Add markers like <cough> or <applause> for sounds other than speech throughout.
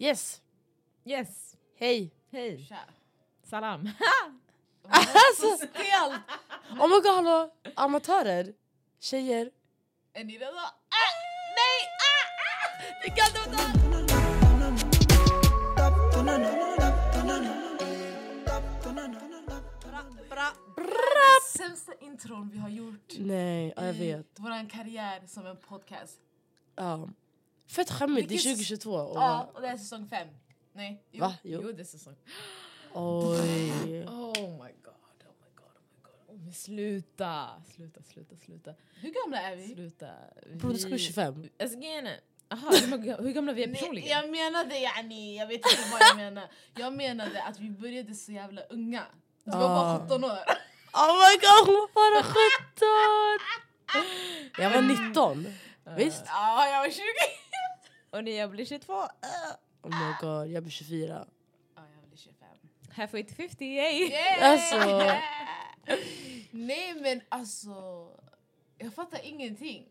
Yes, Yes. hej. Hej. Tja. Salam. <laughs> Alltså, så stelt! Oh my god, hallå! Amatörer, tjejer. Är ni redo? Ah, nej! Ah, ah! Det kan inte vara Bra, bra. Sämsta intron vi har gjort Nej, ja, jag i vet. vår karriär som en podcast. Ja. Fett skämmigt, det är Vilken- 2022. Och Ja, och det är säsong fem. Nej, jo. Va? Jo. Jo, det är säsong Oj. <laughs> Oh my god, oh my god, oh my god. Oh, men sluta, sluta, sluta, sluta. Hur gamla är vi? Sluta. Bro, det ska bli 25. Alltså. Aha, hur, gamla vi är Nej, personligen? jag menade yani, jag vet inte vad jag menar. Jag menade att vi började så jävla unga. Du var bara Ah. 17 år. Oh my god, hon var bara 17! <laughs> Jag var 19. Visst? Ja, jag var 20. Och när jag blir 22, uh, Oh my god, jag blir 24. Ja, jag blir 25. halfway to 50, yay! Yeah! Alltså. <laughs> Nej men alltså, jag fattar ingenting.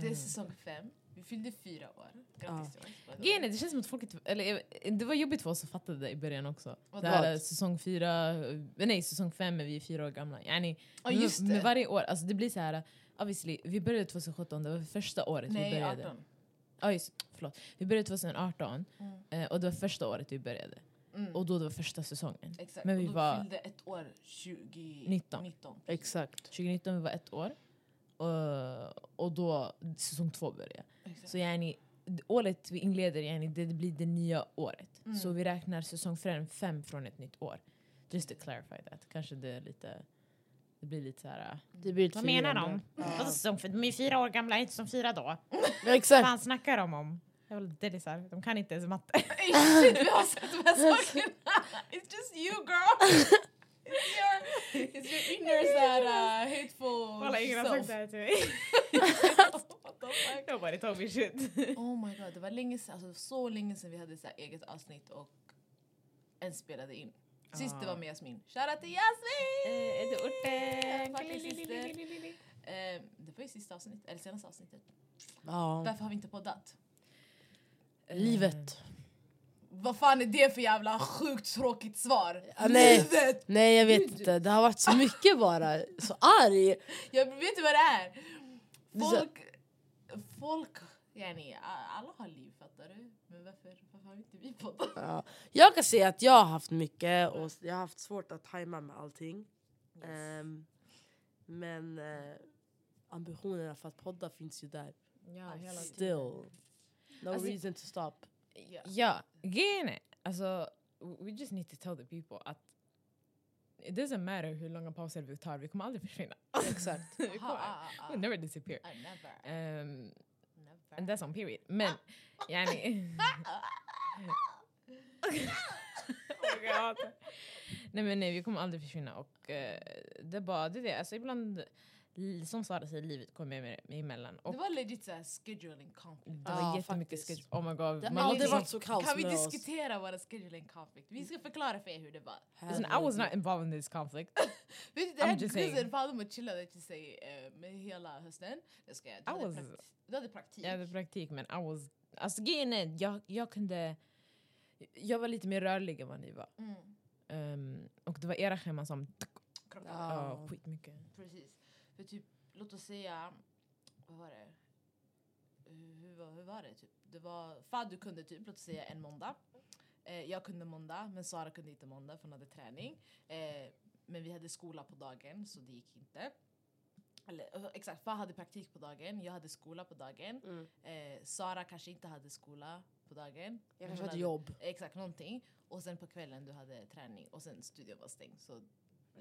Det är säsong fem, vi fyllde fyra år. Grattis till oss. Grejen är, det känns som att folk. Eller, det var jobbigt för oss att fatta det i början också. Vad Det här, säsong fyra, eh, nej säsong fem är vi fyra år gamla. Yani, Ja, med-. Med varje år, alltså det blir så här. Obviously, vi började 2017, det var första året vi Nej, började. 18. Ja, just, förlåt. Vi började 2018 Mm. eh, och det var första året vi började. Mm. Och då det var första säsongen. Exakt, men vi och då var- fyllde ett år 2019. 19. 19. Exakt. 2019 vi var ett år. Och, och då säsong två började. Exakt. Så yani, året vi inleder, yani, det blir det nya året. Mm. Så vi räknar säsong fem, fem från ett nytt år. Just to clarify that. Kanske det är lite... Det blir lite så här. äh, Det blir lite Vad menar de? Säsong fyra? De är fyra år gamla, inte som fyra då. Ja, Vad exakt. fan snackar de om? Jävla delisar. De kan inte ens matte. <laughs> Shit, vi har sett de här sakerna! It's just you girl! It's <laughs> your, it's your inner såhär uh, hateful self. här till mig. Fuck? Nobody told me shit. Oh my god, det var länge sedan, alltså så länge sedan vi hade så här eget avsnitt och ens spelade in. Sist det var med Jasmin. Shoutout till Jasmin! Orten? Syster. Eh, det var ju sista avsnittet, eller senaste avsnittet. Ja. Varför har vi inte poddat? Livet. Vad fan är det för jävla sjukt tråkigt svar? Ja, nej. Livet! Nej jag vet inte, det har varit så mycket bara. Så arg. Jag vet inte vad det är. Folk, folk, yani, alla har liv fattar du? Men varför, varför har inte vi poddat? Ja. Jag kan säga att jag har haft mycket och jag har haft svårt att tajma med allting. Ehm, men eh, ambitionerna för att podda finns ju där. Ja, hela. Still. No Alltså- reason to stop. Ja. Ja, grejen är, alltså, we just need to tell the people att it doesn't matter hur långa pauser vi tar, vi kommer aldrig försvinna. <laughs> Exakt. <laughs> vi Aha, kommer, ah, <laughs> ah, we'll never disappear. ah, never, Um, never. and that's on period. Men, yani... oh. <laughs> Nej men nej, vi kommer aldrig försvinna och eh, det är bara det. är det. Alltså ibland, som Sara säger, livet kommer med, med emellan. Och Det var legit såhär scheduling conflict. det var Ja, jättemycket sketch. Oh my god. Det Det har aldrig aldrig varit så kaos Kan vi med oss. diskutera våra scheduling conflict? Vi ska förklara för er hur det var. Listen, I was not involved in this conflict. <laughs> Vet du, det I'm här saying. Fatima chillade till sig eh, med hela hösten. Det ska jag. Du, I hade, was- praktik. du hade praktik. Jag hade praktik men I was... Alltså grejen är, jag, jag kunde... Jag var lite mer rörlig än vad ni var. Mm. Ehm, och det var era scheman som... krockade. Ja. Ja, skitmycket. Precis. För typ, låt oss säga, vad var det? Hur, hur, var, hur var det? Typ? Det var, Fadu kunde typ, låt oss säga en måndag. Eh, jag kunde måndag, men Sara kunde inte måndag för hon hade träning. Eh, men vi hade skola på dagen, så det gick inte. Eller, eh, exakt, Fa hade praktik på dagen, jag hade skola på dagen. Mm. Eh, Sara kanske inte hade skola på dagen. Jag kanske hade jobb. Exakt, någonting. Och sen på kvällen du hade träning och sen studion var stängd. Så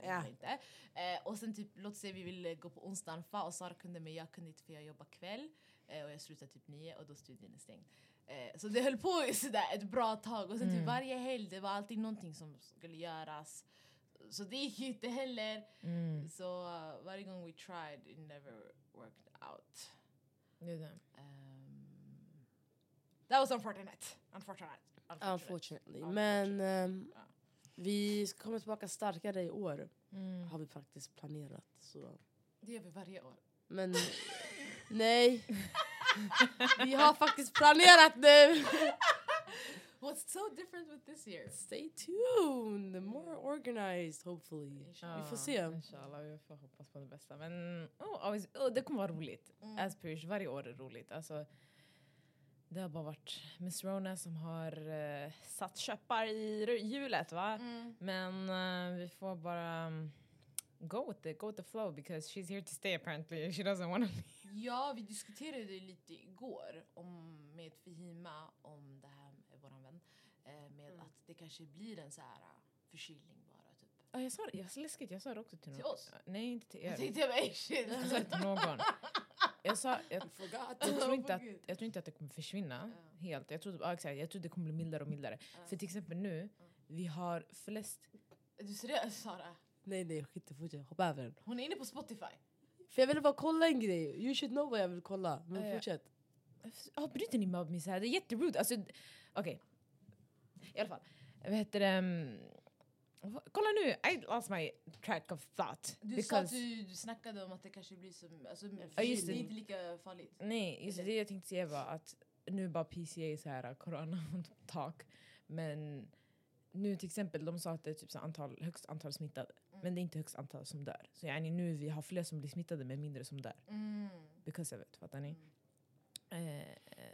Ja. inte. Eh, och sen typ, låt säga vi ville gå på onsdagen fa och Sara kunde men jag kunde inte för jag jobbar kväll. Eh, och jag slutade typ nio och då studion är stängd. Eh, så det höll på sådär ett bra tag och sen typ Mm. varje helg det var alltid någonting som skulle göras. Så det gick ju inte heller. Mm. Så uh, varje gång we tried it never worked out. Det är det. Um, that was unfortunate. Unfortunate. Unfortunate. Unfortunately. Men ehm, Ja. vi ska komma tillbaka starkare i år. Mm. Har vi faktiskt planerat. Så. Det gör vi varje år. Men <laughs> nej. vi har faktiskt planerat nu. <laughs> What's so different with this year? Stay tuned! More organized hopefully. Inshallah. Vi får se. Inshallah, vi får hoppas på det bästa. Men oh, always, oh, det kommer vara roligt. Mm. As per usual, varje år är roligt. Alltså, det har bara varit Miss Rona som har eh, satt köppar i hjulet va? Mm. Men eh, vi får bara um, go with it, go with the flow because she's here to stay apparently. She doesn't want to leave. Ja, vi diskuterade lite igår om, med Fihima om det här med våran vän. Eh, med Mm. att det kanske blir en så här uh, förkylning bara. Typ. Ja, jag sa det, jag, läskigt, jag sa det också till någon. Till oss? Nej, inte till Jag er. tänkte jag bara, "Ey, shit. Jag sa det till någon. <laughs> Jag, sa, jag, jag, tror inte <laughs> att, Gud. jag tror inte att det kommer försvinna Ja. helt. Jag tror, ja, exakt, jag tror det kommer bli mildare och mildare. Ja. För till exempel nu, vi har flest... Är du seriös Sara? Nej nej skit i fortsätt, hoppa över den. Hon är inne på Spotify. För jag ville bara kolla en grej, you should know vad jag vill kolla. Men Ja, ja. fortsätt. Ja, bryter ni med mig så här? Det är jätterude. Alltså, Okej. I alla fall. Vad heter det? vad- Kolla nu, I lost my track of thought. Du sa att du, snackade om att det kanske blir som... Alltså, Ja, just det är det. inte lika farligt. Nej, just det, det jag tänkte säga var att nu bara PCA är så här corona <laughs> talk. Men nu till exempel, de sa att det är typ så antal, högst antal smittade. Mm. Men det är inte högst antal som dör. Så yani, nu vi har fler som blir smittade men mindre som dör. Mm. Because of it, fattar ni? Eh,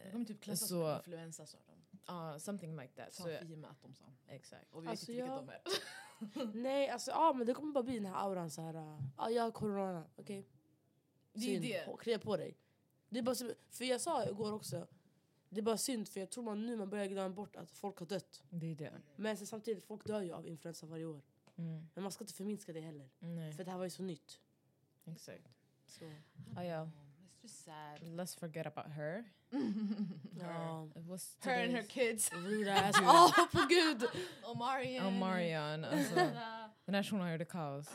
Det kommer typ klassas Så- som influensa sa de. Ja, something like that. Sa Så, Fihima att de sa. exakt. Och vi vet Alltså, inte vilka jag- de är. <laughs> Nej alltså ja men det kommer bara bli den här auran så här. ja jag har corona, okej? Det är det. H- Krya på dig. Det är bara, så- för jag sa igår också, det är bara synd för jag tror man nu man börjar glömma bort att folk har dött. Det är det. Men sen samtidigt, folk dör ju av influensa varje år. Mm. Men man ska inte förminska det heller. Nej, För det här var ju så nytt. exakt. Så, Ah, ja. It's just sad. Let's forget about her. <laughs> ja. Um, it was Her and her kids. Rude <laughs> ass. Åh på gud! Omarion. Omarion. Alltså, den här shunon gjorde kaos. Uh.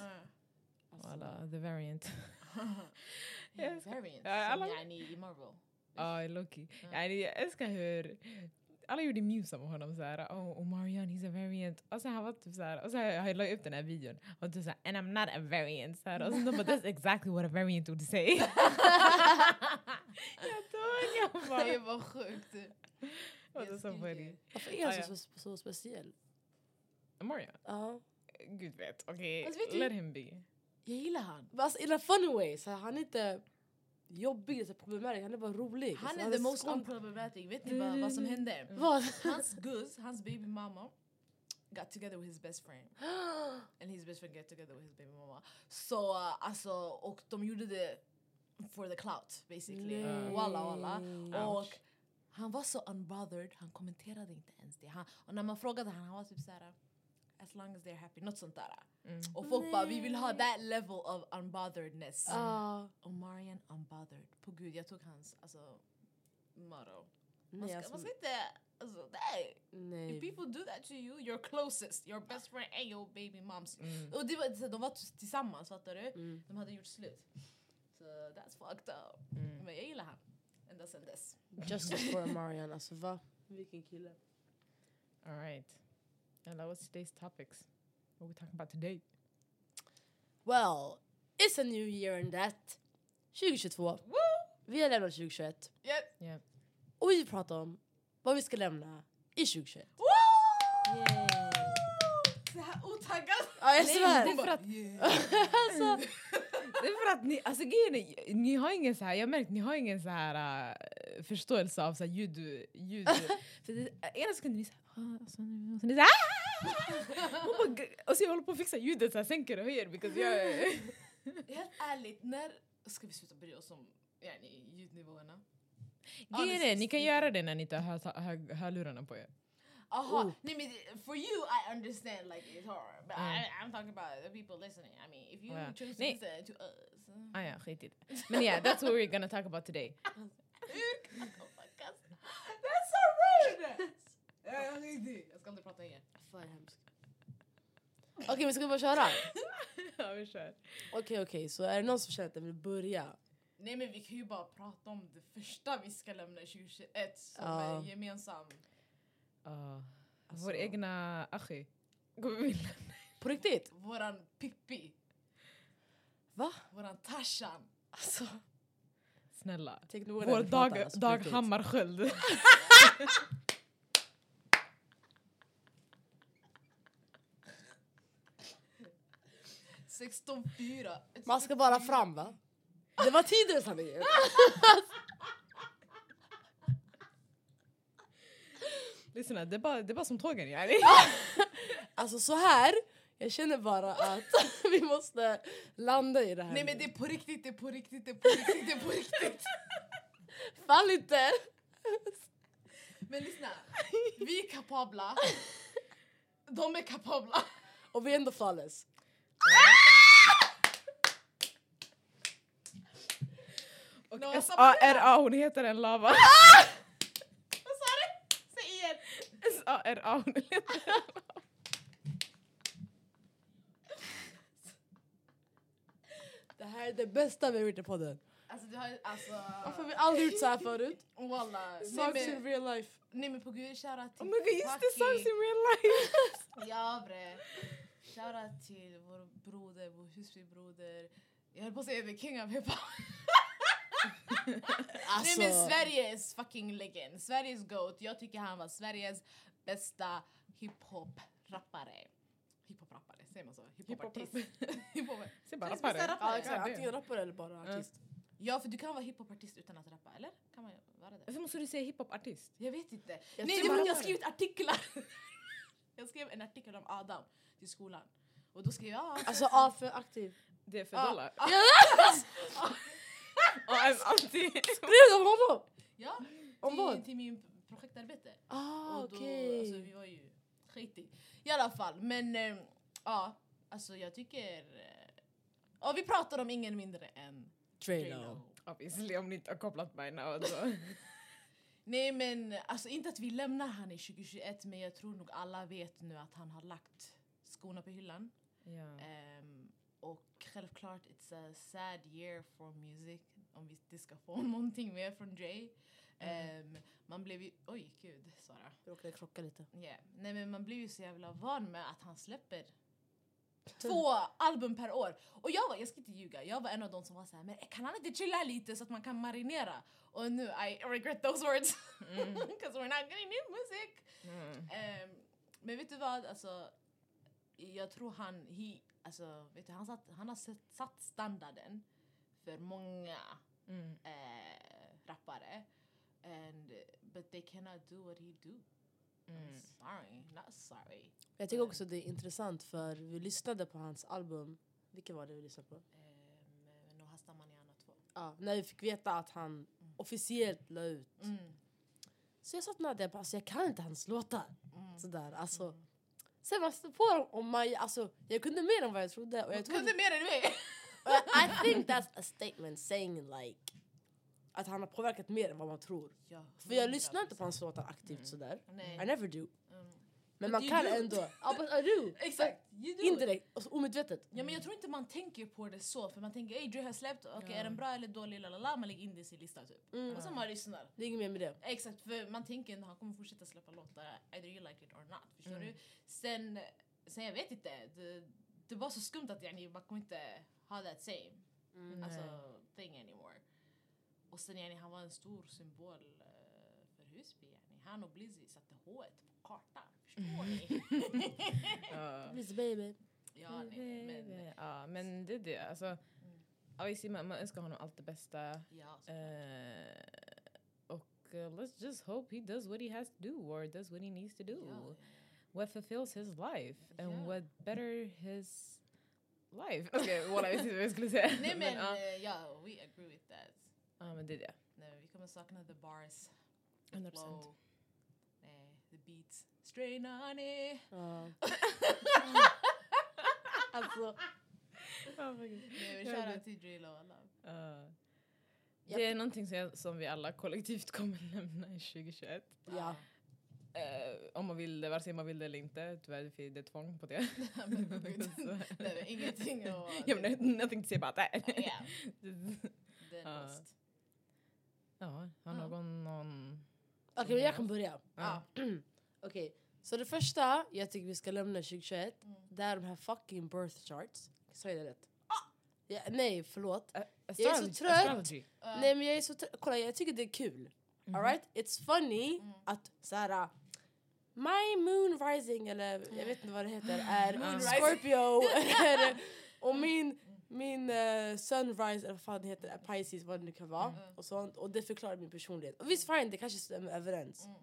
Alltså, uh. Voilà, the variant. <laughs> Uh, yeah, Jag ska- variants. Ja, alla- Som yani i Marvel. Ja, Loki. Ja. Yani, jag älskar hur alla gjorde memes om honom såhär, oh Omarion he's a variant. Och så han var typ såhär, och så har jag lagt upp den här videon och typ såhär, and I'm not a variant. Så här, och så de bara, that's exactly what a variant would say. <laughs> jag dog, jag bara, Det var sjukt. det var så funny. Varför är han så, så, så speciell? Omarion? Ja. Gud vet, okej, Alltså, vet du- let him be. Jag gillar han. Alltså, in a funny way. Så han är inte jobbig, så problematisk, han är bara rolig. Han Alltså, är the most unproblematic. Vet ni vad, vad som hände? <laughs> Vad? Hans guzz, hans baby mama got together with his best friend. <gasps> And his best friend got together with his baby mama. Så uh, alltså, och de gjorde det for the clout basically. Nej. Walla walla. Ouch. Och han var så unbothered, han kommenterade inte ens det. Han, och när man frågade han, han var typ såhär as long as they're happy, något sånt där. Mm. Och folk bara, vi vill ha that level of unbotheredness. Ja. Omarion unbothered. På gud, jag tog hans alltså, motto. Man ska, alltså, man ska inte, alltså nej. If nej. people do that to you, your closest, your best friend and your baby moms. Mm. Och det var, de var tillsammans, fattar du? Mm. De hade gjort slut. Så that's fucked up. Mm. Men jag gillar han. Ända sen dess. Justice for <laughs> Marian, alltså va? Vilken kille. All right. And that was today's topics. What are we talking about today? Well, it's a new year in that. 2022. Vi har lämnat 2021. Yep. Yeah. Och vi pratar om vad vi ska lämna i 2021. Woo! Så här otaggad. Ja, jag svär! det är för att- alltså, Det är för att ni, alltså grejen är, ni har ingen så här, jag har märkt, ni har ingen så här äh, förståelse av så här ljud, ljud. för det, ena sekunden är ni såhär, ah, och sen och sen är ni såhär, Och bara- och så jag håller på att fixa ljudet så här, sänker och höjer because jag Helt ärligt, när ska vi sluta bry oss om yani, ljudnivåerna? Grejen är, ni kan göra det när ni inte har hör, hörlurarna på er. Aha, Oh. nej men det- for you I understand like it's hard. But Mm. I, I'm talking about the people listening. I mean if you Oh, yeah. choose to Nej. listen to us. Ah, ja, skit i det. Men yeah, that's what we're gonna talk about today. <laughs> oh my God. That's so rude! <laughs> Jag ska aldrig prata igen. Fan hemskt. Okej, men ska vi bara köra? <laughs> ja, vi kör. Okej, okej, så är det någon som känner att den vill börja? Nej men vi kan ju bara prata om det första vi ska lämna 2021 som Ja. är gemensam. Uh, Alltså, Vår egna Achi. Kommer vi lämna? På riktigt? Våran Pippi, Va? våran Tarzan. Alltså, Snälla. tänk Vår vi pratar, Dag, alltså, på Dag riktigt. Hammarskjöld. <laughs> 16-4. Man ska bara fram va? Det var tidigare sanningen. Lyssna, det är bara, det är bara som tågen yani. <laughs> Alltså så här, jag känner bara att <laughs> vi måste landa i det här. Nej men det är på riktigt, det är på riktigt, det är på riktigt, det är på riktigt. <laughs> Fall inte! Men lyssna, vi är kapabla. De är kapabla. Och vi är ändå flawless. Och S-A-R-A, hon heter en lava. Vad sa du? Säg igen. S-A-R-A, hon heter en lava. Det här är det bästa vi har gjort i podden. Alltså du har alltså... Varför har vi aldrig gjort så här förut? Walla. In real life. nej men på gud, shoutout till Oh my god, just det, sucks in real life. <laughs> Ja bre. Shoutout till vår broder, vår husbybroder. Jag höll på att säga the king of hiphop. <laughs> Alltså, <laughs> Nej men Sveriges fucking legend. Sveriges GOAT. Jag tycker han var Sveriges bästa hiphop-rappare. Hiphop-rappare, säger man så? Hiphop-artist. <laughs> Hiphop <laughs> Säg bara rappare. ja, rappare. exakt. Antingen rappare eller bara artist. Ja för du kan vara hiphopartist utan att rappa, eller? Kan man vara det? Varför måste du säga hiphopartist? Jag vet inte. Jag Nej det var jag har skrivit artiklar. jag skrev en artikel om Adam till skolan. Och då skrev jag... Alltså A för aktiv. Det är för ah, dollar. Och en anti... Skrev <laughs> om honom? Ja, Om till, vad? till min projektarbete. Ah och då, okej. alltså, vi var ju skitig. I alla fall, men eh, ja, alltså jag tycker... Eh, ja, vi pratar om ingen mindre än Drano. Obviously, om ni inte har kopplat by now. Så. Nej men alltså inte att vi lämnar han i 2021 men jag tror nog alla vet nu att han har lagt skorna på hyllan. Ja. Ehm, och självklart it's a sad year for music om vi inte ska få <laughs> någonting mer från Dre. Ehm, man blev ju, oj gud Sara. Jag råkade krocka lite. Yeah. Nej men man blir ju så jävla van med att han släpper två album per år. Och jag var, jag ska inte ljuga, jag var en av de som var såhär, men kan han inte chilla lite så att man kan marinera? Och nu, I regret those words. <laughs> Because we're not getting new music. Mm. Ehm, men vet du vad, alltså jag tror han, he, alltså, vet du, han, satt, han har sett, satt standarden för många Mm. eh, rappare. And, but they cannot do what he do. Mm. Sorry, not sorry. Jag tycker också det är intressant för vi lyssnade på hans album. Vilken var det vi lyssnade på? Um, no hasta mañana 2. Ja, när vi fick veta att han officiellt la ut. Mm. Så jag satt med det bara, alltså, jag kan inte hans låtar. Mm. Sådär, alltså. Sen var jag på dem om Maja, alltså jag kunde mer än vad jag trodde. Och jag, Jag trodde, kunde mer än mig! I think that's a statement saying like att han har påverkat mer än vad man tror. ja, För jag lyssnar inte på hans låtar aktivt sådär. Nej. I never do. Mm. Men man kan do. ändå. <laughs> Ja, but I do. Exakt, you do. Indirekt, alltså, omedvetet. Ja men jag tror inte man tänker på det så, för man tänker ey Dre har släppt, okej Ja. är den bra eller dålig, lalala, man lägger in det i sin lista typ. Mm. Och sen man lyssnar. Det är inget mer med det. Exakt, för man tänker ändå han kommer fortsätta släppa låtar, either you like it or not. Förstår Mm. du? Sen, sen jag vet inte, det, det var så skumt att yani, man kommer inte ha that same Mm. alltså, thing anymore. Och sen yani, han var en stor symbol eh, för Husby. Yani. Han och Blizzy satte H på kartan. Förstår ni? <laughs> Ja. Please baby. ja, nej, men, Ja, men det är det. Alltså, obviously, man, man önskar honom allt det bästa. ja, Eh, och uh, let's just hope he does what he has to do or does what he needs to do. ja, What fulfills his life and Ja. what better his life. <laughs> Okej, okay, jag visste inte vad jag skulle säga. Nej men ja, eh, ja, we agree with that. ja, men det är det. Nej, vi kommer sakna the bars, 100%. flow, nej, the beats. Strain on it. Ja. <laughs> alltså, Nej, men Ja, shoutout det- till Drilo och alla. Ja. det är någonting som, jag, som vi alla kollektivt kommer <laughs> lämna i 2021. ja. Eh, om man vill det, vare sig man vill det eller inte. Tyvärr för det är tvång på det. Så- <laughs> Nej, men ingenting att... <laughs> ja, men nothing to say about that. Ja, <laughs> det är Ja. har någon någon... Okej, men jag kan börja. Ja. <clears throat> Okej, så det första jag tycker vi ska lämna 2021, Mm. det är de här fucking birth charts. Sa jag det rätt? Ja, nej, förlåt. A- Jag är så trött. Uh, Nej men jag är så trött. Kolla jag tycker det är kul. Alright? It's funny Mm. att såhär... My moon rising, eller jag vet inte vad det heter, <gasps> är rising. Scorpio. <laughs> Och min, min eh, sunrise, eller vad fan det heter, eh, Pisces, vad det nu kan vara. Och, sånt, och det förklarar min personlighet. Och visst fine, det kanske stämmer överens. Mm.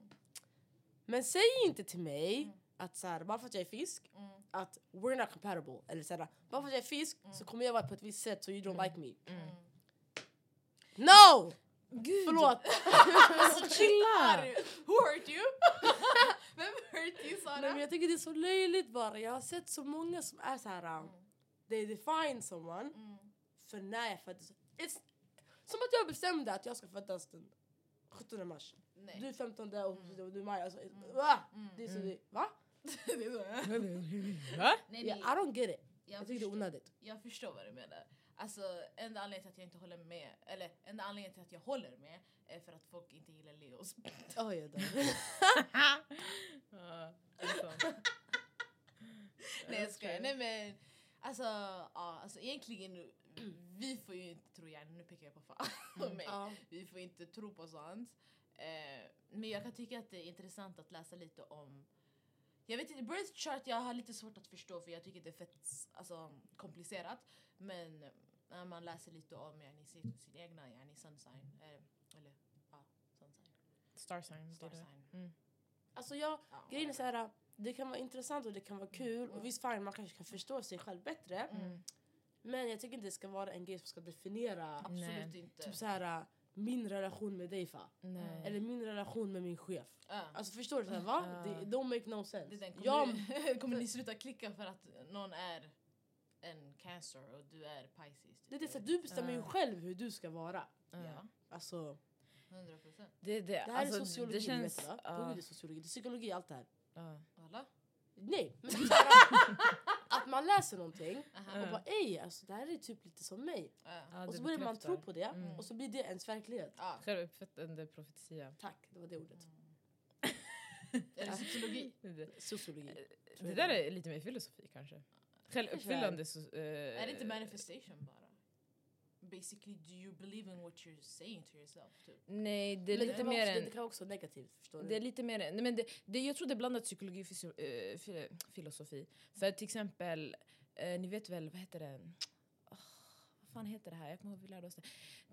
Men säg inte till mig att så här, bara för att jag är fisk, Mm. att we're not compatible. Eller så här, bara för att jag är fisk så kommer jag vara på ett visst sätt så you don't like me. Mm. No! Gud! Förlåt! <laughs> Alltså chilla! Who hurt you? <laughs> You Sara? Nej, men jag tycker det är så löjligt bara. Jag har sett så många som är så här. um, They define someone Mm. för när jag föddes. It's, som att jag bestämde att jag ska födas den 17 mars. Nej. Du är 15 och du du är maj. Alltså, va? Det är så det, va? <laughs> Det är så. Va? Nej, Yeah, nej, I don't get it. jag, Jag tycker det är onödigt. jag förstår vad du menar. Alltså, enda anledningen till att jag inte håller med, eller enda anledningen till att jag håller med är för att folk inte gillar Leos. <laughs> <laughs> Ja, alltså. <laughs> Nej jag skojar. Nej men alltså, ja, alltså egentligen, <clears throat> vi får ju inte tro gärna, nu pekar jag på fan och mig. Ja. Vi får inte tro på sånt. Eh, men jag kan tycka att det är intressant att läsa lite om jag vet inte, birth chart jag har lite svårt att förstå för jag tycker det är fett alltså, komplicerat. Men när man läser lite om yani, sin, sin egna yani, sun sign, eh, eller ja, sun sign, Star sign. star sign. Mm. Alltså jag, Ja, grejen är så här, det kan vara intressant och det kan vara kul. Mm. Och visst fine, man kanske kan förstå sig själv bättre. Mm. Men jag tycker inte det ska vara en grej som ska definiera Absolut Nej. inte. typ så här, min relation med dig fa. Nej. Eller min relation med min chef. Ja. Alltså förstår du? Så här, va? Ja. Det don't make no sense. Det den kommer, Jag, <laughs> ni, kommer ni sluta klicka för att någon är en cancer och du är pisces? det är det, så här, typ? du bestämmer ju själv hur du ska vara. Ja, Alltså, 100 procent. Det, det, det här alltså, är sociologi, det känns... vet du va? Gud, det är sociologi, det är psykologi, allt det här. ja. Alla? Nej, men <laughs> typ så här, att man läser någonting och bara ej, alltså, det här är typ lite som mig. Och så börjar man tro på det Mm. och så blir det ens verklighet. Ja. Självuppfattande profetia. Tack, det var det ordet. Är det psykologi? Det, det, Sociologi. tror det där är lite mer filosofi kanske. Självuppfyllande... So, eh, Är det inte manifestation bara? Basically, do you believe in what you're saying to yourself? Typ? Nej, det är Men det lite kan, vara mer också, än... det kan vara också negativt, förstår Det du? är lite mer, nej men det, det, jag tror det är blandat psykologi och fysio, eh, fi- filosofi. För till exempel, eh, ni vet väl, vad heter det? Åh, vad fan heter det här? Jag kommer ihåg vi lärde oss det.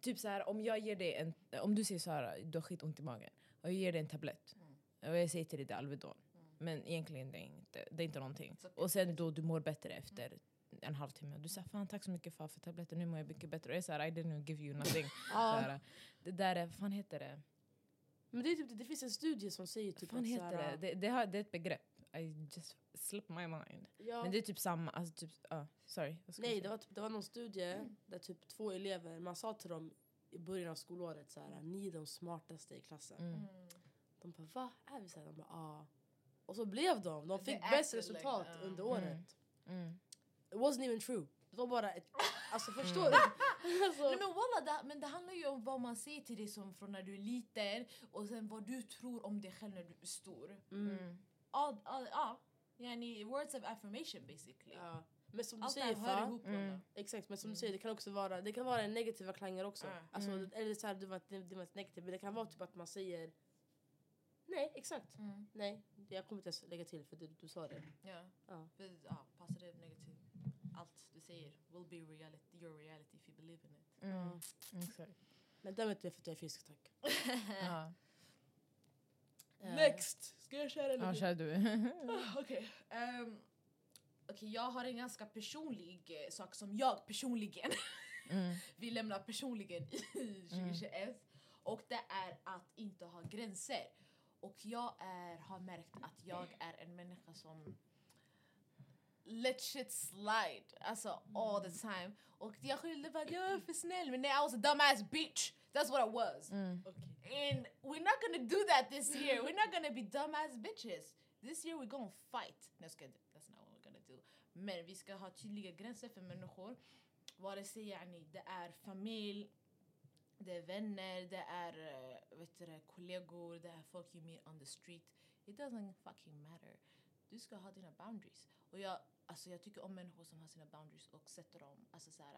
Typ så här, om jag ger dig en, om du säger Sara, du har skitont i magen. Och jag ger dig en tablett. Och jag säger till dig det är Alvedon. Men egentligen det är inte, det är inte någonting. Så- Och sen då du mår bättre efter en halvtimme. Du säger fan tack så mycket far för tabletten, nu mår jag mycket bättre. Och jag såhär I didn't give you nothing. <laughs> så Ja, här, det där är, vad fan heter det? men det, är typ, det finns en studie som säger typ fan att heter så här, det? Det, det, har, det är ett begrepp. I just slipped my mind. Ja, Men det är typ samma, alltså typ, ah, sorry. nej, det var, typ, det var någon studie där typ två elever, man sa till dem i början av skolåret så här, ni är de smartaste i klassen. Mm. De bara va? Är vi så här? De bara ja. Och så blev de, de fick bäst resultat like, under Mm. året. Mm. It wasn't even true. Det var bara ett, alltså förstår du? <laughs> alltså, Nej, men, walla, det, men det handlar ju om vad man säger till dig som från när du är liten och sen vad du tror om dig själv när du är stor. mm, Mm. Ja, ja, ja. Yani, words of affirmation basically. ja. Men som du Allt det säger här hör ihop. Mm. exakt men som Mm. du säger det kan också vara, det kan vara negativa klanger också. Mm. Alltså, Mm. Eller så här, det var, det, det var negativt men det kan vara typ att man säger Nej exakt. Mm. Nej, jag kommer inte ens lägga till för du, du sa det. Ja. Ja. För, ja, positiv, negativ. Allt du säger will be reality, your reality if you believe in it. Mm. Exakt. Men därmed är för att jag är fisk tack. <laughs> Ja. Eh, Next! Ska jag köra Ja, kör du. <laughs> Okej. ehm, okej, jag har en ganska personlig eh, sak som jag personligen <laughs> Mm. vill lämna personligen i 2021. Och det är att inte ha gränser. Och jag är, har märkt att jag är en människa som let shit slide. Alltså all the time. Och jag skyllde på att jag är för snäll men nej, I was a dumbass bitch. That's what I was. Mm. And we're not gonna do that this year. We're not gonna be dumbass bitches. This year we're gonna fight. No, that's not what we're gonna do. Men vi ska ha tydliga gränser för människor. Vare sig yani, det är familj, det är vänner, det är eh, vet du, kollegor, det är folk you meet on the street. It doesn't fucking matter. Du ska ha dina boundaries. Och jag, alltså, jag tycker om människor som har sina boundaries och sätter dem alltså, så här,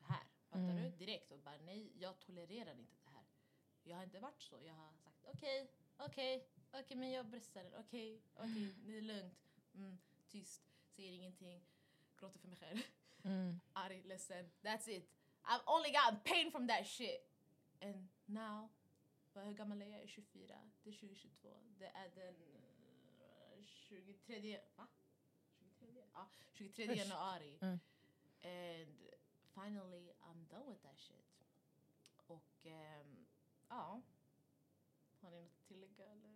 här. Fattar Mm. du? Direkt. Och bara nej, jag tolererar inte det här. Jag har inte varit så. Jag har sagt okej, okej, okej men jag bröstar den. Okej, okej, det är lugnt. Mm, tyst, säger ingenting, gråter för mig själv. Mm. <laughs> arg, ledsen. That's it. I've only gotten pain from that shit. And now, hur gammal är jag? Jag är 24. Det är 2022. Det är den eh, 23... Va? 23? Ja, 23 Usch. januari. Mm. And finally I'm done with that shit. Och ehm, ja. Har ni något att tillägga eller?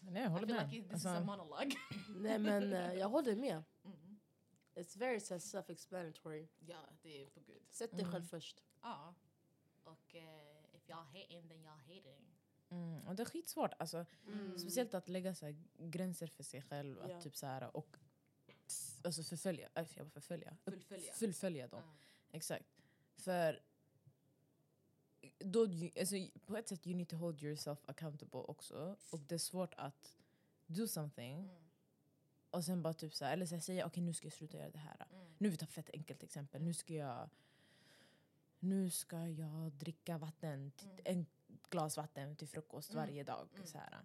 Nej, jag I håller feel med. like this is a Alltså, monologue. <laughs> Nej men eh, jag håller med. Mm. It's very self-explanatory. Ja, det är på gud. Sätt dig Mm. själv först. Ja. Och eh, if y'all hating then y'all hating. mm, och det är skitsvårt. Alltså, Mm. Speciellt att lägga så här, gränser för sig själv. Att Ja. typ så här, och alltså förfölja. Äh, jag förfölja. Fullfölja. Fullfölja dem. Ja. Exakt. För då, alltså, på ett sätt you need to hold yourself accountable också. Och det är svårt att do something Mm. och sen bara typ så här, eller så här, säga okej nu ska jag sluta göra det här. Mm. Nu vi tar ett fett enkelt exempel. Nu ska jag nu ska jag dricka vatten, t- Mm. en glas vatten till frukost Mm. varje dag. Mm. Så här.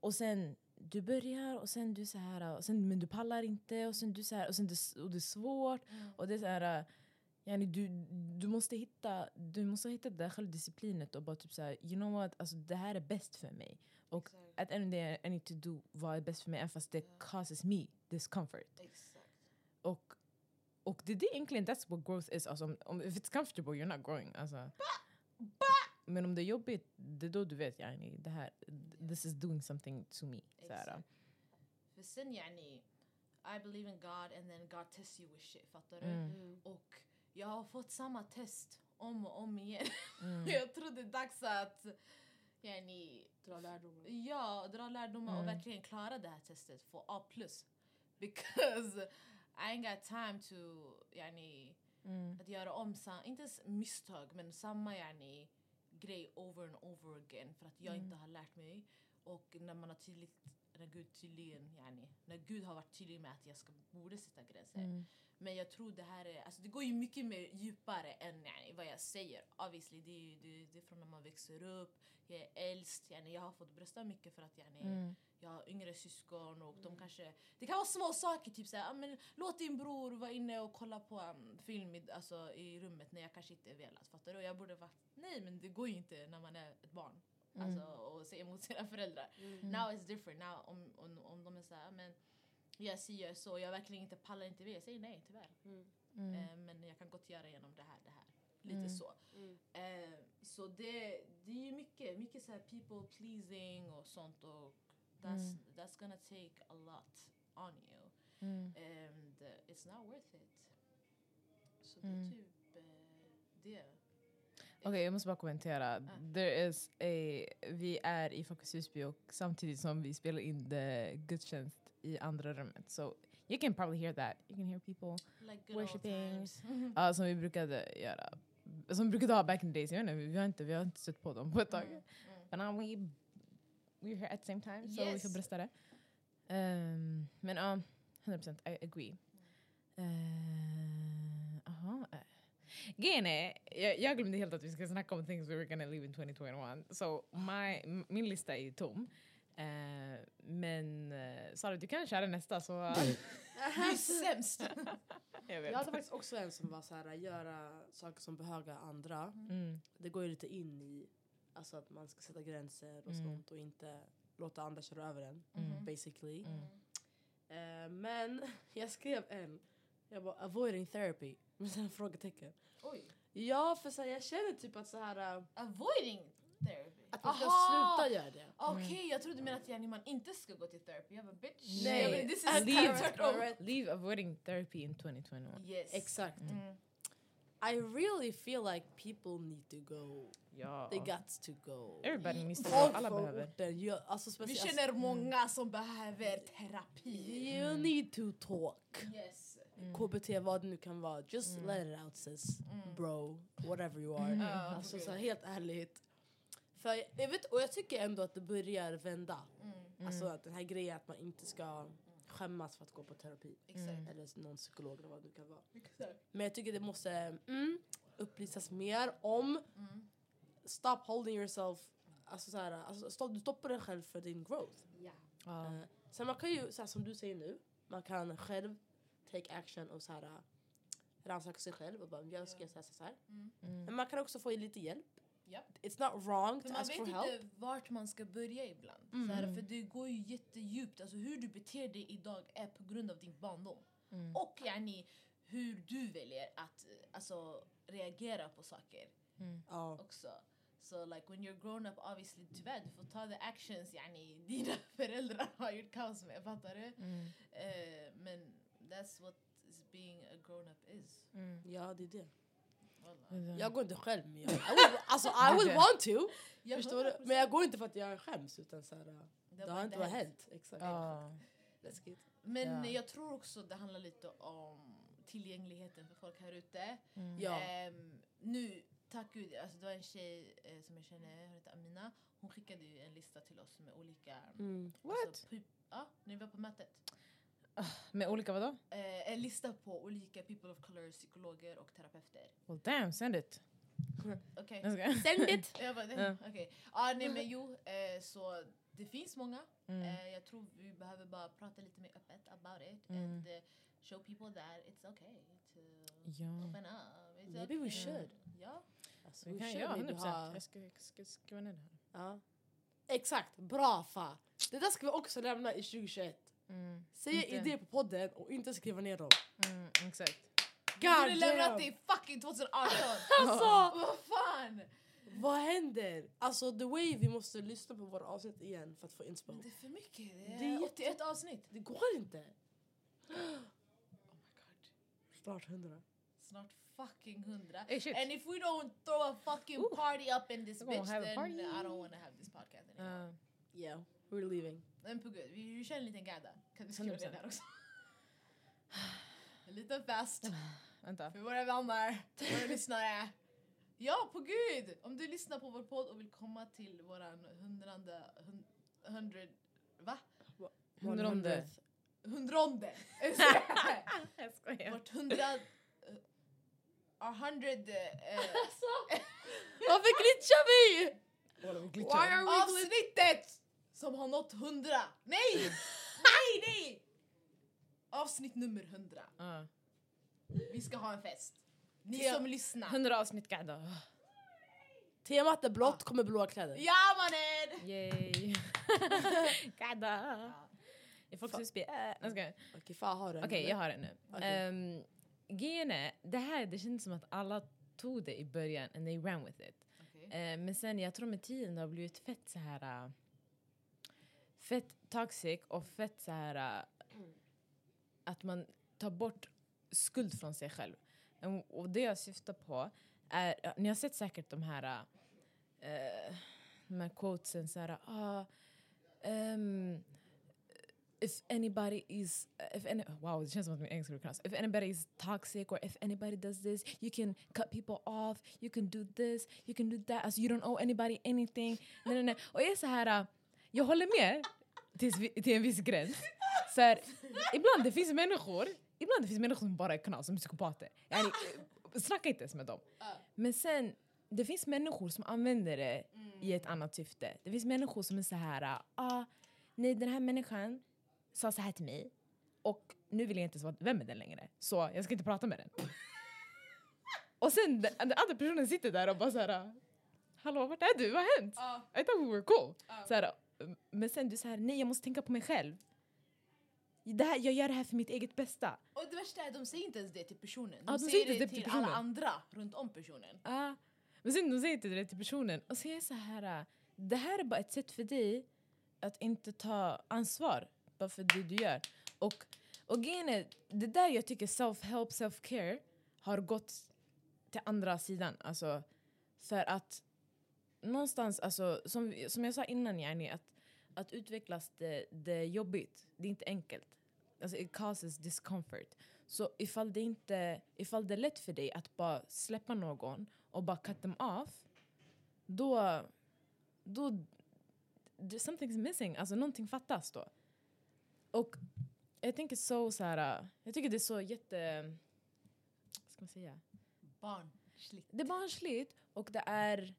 Och sen du börjar och sen du så här, och sen, men du pallar inte och sen du så här, och sen det, och det är svårt. Mm. Och det är så här, yani, du, du måste hitta du måste hitta det där självdisciplinet och bara typ så här, you know what, alltså, det här är bäst för mig. Och Exakt. at end of the day I need to do vad är bäst för mig även fast det Ja. causes me discomfort. Exakt. Och, och det är egentligen, that's what growth is. Alltså, om, om, if it's comfortable you're not growing. Alltså. Men om det är jobbigt, det är då du vet yani, det här, this is doing something to me. Exakt. För sen yani, I believe in God and then God tests you with shit, fattar du? Mm. Mm. Och jag har fått samma test om och om igen. Mm. <laughs> jag tror det är dags att yani, Dra lärdomar. ja, dra lärdomar Mm. och verkligen klara det här testet, få A+. <laughs> Because I ain't got time to yani, Mm. att göra om, sa- inte ens misstag, men samma yani, grej over and over again för att jag Mm. inte har lärt mig. Och när man har tydligt, när Gud tydligen, yani, när Gud har varit tydlig med att jag ska, borde sätta gränser. Mm. Men jag tror det här är, alltså det går ju mycket mer djupare än yani, vad jag säger. Obviously, det är det, det är från när man växer upp, jag är äldst, yani, jag har fått brösta mycket för att yani, Mm. jag har yngre syskon och de kanske... Det kan vara små saker, typ såhär, ah, men låt din bror vara inne och kolla på um, film i, alltså, i rummet när jag kanske inte velat. Fattar du? Och Jag borde varit, nej men det går ju inte när man är ett barn. Mm. Alltså, och säga emot sina föräldrar. Mm. Now it's different. Now, om, om, om de är såhär, men jag säger så, jag verkligen inte pallar inte vill, jag säger nej tyvärr. Mm. Mm. Eh, men jag kan gott göra genom det här, det här. Lite Mm. så. Mm. Eh, så det, det är ju mycket, mycket så här people pleasing och sånt och that's, Mm. that's gonna take a lot on you. Mm. And uh, it's not worth it. Så Mm. det är typ eh, det. Okej, jag måste bara kommentera. There is a, vi är i Folkets Husby och samtidigt som vi spelar in the gudstjänst i andra rummet. So you can probably hear that. You can hear people Like times. <laughs> Ja, som vi brukade göra. Som vi brukade ha back in the days. Jag vet inte, vi, har inte, vi har inte stött på dem på ett tag. Mm, mm. But now we, we're here at the same time, så vi Yes. får brösta det. Um, men ja, 100% I agree. Uh. Grejen är, jag, jag glömde helt att vi ska snacka om things we were gonna leave in 2021. So my, min lista är tom. Eh, men uh, Sara, du kan köra nästa så... <laughs> <laughs> Du är sämst! <laughs> jag vet. Jag hade faktiskt också en som var så här, göra saker som behöver andra. Mm, Det går ju lite in i alltså att man ska sätta gränser och Mm. sånt och inte låta andra köra över en. Mm. Basically. Mm. Eh, men jag skrev en. Jag bara avoiding therapy. Med sådana frågetecken. Oj. Ja för så här, jag känner typ att så här, äh, Avoiding therapy. att man ska Aha! sluta göra det. Okej, jag trodde du menade att yani, man inte ska gå till therapy. Jag bara bitch. Nej. Jag bara, this is Alright, Leave. <laughs> Leave avoiding therapy in 2021. Yes. Exakt. Mm. I really feel like people need to go. Ja. They got to go. Everybody needs to go. Alla behöver. orten, ja, alltså Vi känner många som behöver terapi. You need to talk. Yes. KBT, vad det nu kan vara. Just Mm. let it out sis. Mm. Bro, whatever you are. Ja, Alltså okej. så här, helt ärligt. För jag, vet, och jag tycker ändå att det börjar vända. Mm. Alltså att den här grejen att man inte ska skämmas för att gå på terapi. Eller någon psykolog eller vad det nu kan vara. Exakt. Men jag tycker det måste mm, upplysas mer om Mm. stop holding yourself Alltså så här, alltså stopp, du stoppar dig själv för din growth. Ja. Ja. Eh, sen man kan ju, så här, som du säger nu, man kan själv take action och så här, rannsaka sig själv och bara jag ska göra så här, så här. Mm. Men man kan också få lite hjälp. Ja. It's not wrong För to man ask vet for inte help. vart man ska börja ibland. Så här, för det går ju jättedjupt. Alltså hur du beter dig idag är på grund av din barndom. Mm. Och yani, hur du väljer att eh, alltså, reagera på saker Ja. också. So like when you're grown up obviously tyvärr du får ta the actions yani dina <laughs> föräldrar har gjort kaos med, fattar du? Mm. That's what is being a grown up is. ja, det är det. Wallah. Jag går inte själv men jag, I will, alltså, I would want to. Ja, Förstår du? 100%. Men jag går inte för att jag skäms utan så här, det, bara har inte vad hänt. Exakt. Ja. Läskigt. Men Ja. jag tror också det handlar lite om tillgängligheten för folk här ute. Ja. Ehm, nu, tack gud, alltså det var en tjej eh, som jag känner, hon heter Amina. Hon skickade ju en lista till oss med olika... Mm. What? Alltså, ja, när vi var på mötet. Med olika vadå? Eh, en lista på olika people of color, psykologer och terapeuter. Well damn, send it. Okej. Skojar. Send it! <laughs> Jag bara, Ja. okej. Ja, nej men jo, eh, så det finns många. Mm. Eh, jag tror vi behöver bara prata lite mer öppet about it Mm. and eh, show people that it's okay to Ja. open up. It's Maybe we okay. should. Ja. Alltså, Vi we kan should göra maybe 100%. ha- Jag ska, ska skriva ner det här. Ja. Exakt, bra fa. Det där ska vi också lämna i 2021. Mm. Säga Inte- idéer på podden och inte skriva ner dem. Mm, exakt. Du borde God lämnat damn! det i fucking 2018! <laughs> Alltså, <laughs> Vad fan! vad händer? Alltså the way vi måste lyssna på våra avsnitt igen för att få. Men det är för mycket. Det Det är är jätte- 81 avsnitt. Det går inte. <gasps> Oh my god. Snart hundra. Snart fucking 100. Hey. And if we don't throw a fucking Ooh. party up in this We're bitch then. I don't wanna have this podcast anymore. Uh, Yeah, we're leaving. Men på gud, vi, vi kör en liten gadda. Kan du skriva det 100%. där också? en liten fest vänta. för våra vänner, våra lyssnare. Ja, på gud! Om du lyssnar på vår podd och vill komma till våran hundrande... Hund, hundred... Va? Hundronde. Hundronde! <laughs> Jag skojar. Vårt hundra... Uh, our hundred... Uh, Varför glitchar vi? Why Why are we glitching? avsnittet som har nått hundra! Nej! <laughs> nej, nej! Avsnitt nummer hundra. Uh. Vi ska ha en fest. Ni Te- som lyssnar. 100 avsnitt gadda. Temat är blått, kommer blåa kläder. Ja mannen! Yay. <laughs> suspe? Äh, jag skojar. Okej, fan har du en? Okej, jag har det nu. Okej. Um, grejen är, det här det kändes som att alla tog det i början and they ran with it. Eh, men sen jag tror med tiden det har blivit fett så här uh, fett toxic och fett så här uh, att man tar bort skuld från sig själv. Um, och det jag syftar på är, uh, ni har sett säkert de här uh, de här quotesen så här ah, um, if anybody is if any wow det känns som att min engelska kan if anybody is toxic or if anybody does this you can cut people off you can do this you can do that alltså you don't owe anybody anything nej, nej, nej. och jag är så här uh, jag håller med tills vi, till en viss gräns så här, ibland det finns människor ibland det finns människor som bara är knas som psykopater yani, eh, snacka inte ens med dem men sen det finns människor som använder det i ett annat syfte det finns människor som är så här ah, nej den här människan sa så här till mig och nu vill jag inte vara vän med den längre så jag ska inte prata med den. <laughs> och sen den, den andra personen sitter där och bara så här Hallå vart är du? Vad har hänt? Ja. I thought we were cool. Ja. Så här, men sen du säger nej jag måste tänka på mig själv. Det här, jag gör det här för mitt eget bästa. Och det värsta är att de säger inte ens det till personen. De, Ja, de säger säger det det till till alla andra runt om personen. Ah. Men sen de säger inte det till personen och så är jag så här. äh, Det här är bara ett sätt för dig att inte ta ansvar bara för det du gör. Och, och grejen är, det där jag tycker self-help, self-care har gått till andra sidan. Alltså, för att någonstans, alltså, som, som jag sa innan, yani, att, att utvecklas det, det är jobbigt. Det är inte enkelt. Alltså, it causes discomfort. Så ifall det, inte, ifall det är lätt för dig att bara släppa någon och bara cut them off, då... då something's missing. Alltså någonting fattas då. Och jag tänker så, så här, jag tycker det är så jätte... Vad ska man säga? Barnsligt. Det är barnsligt och det är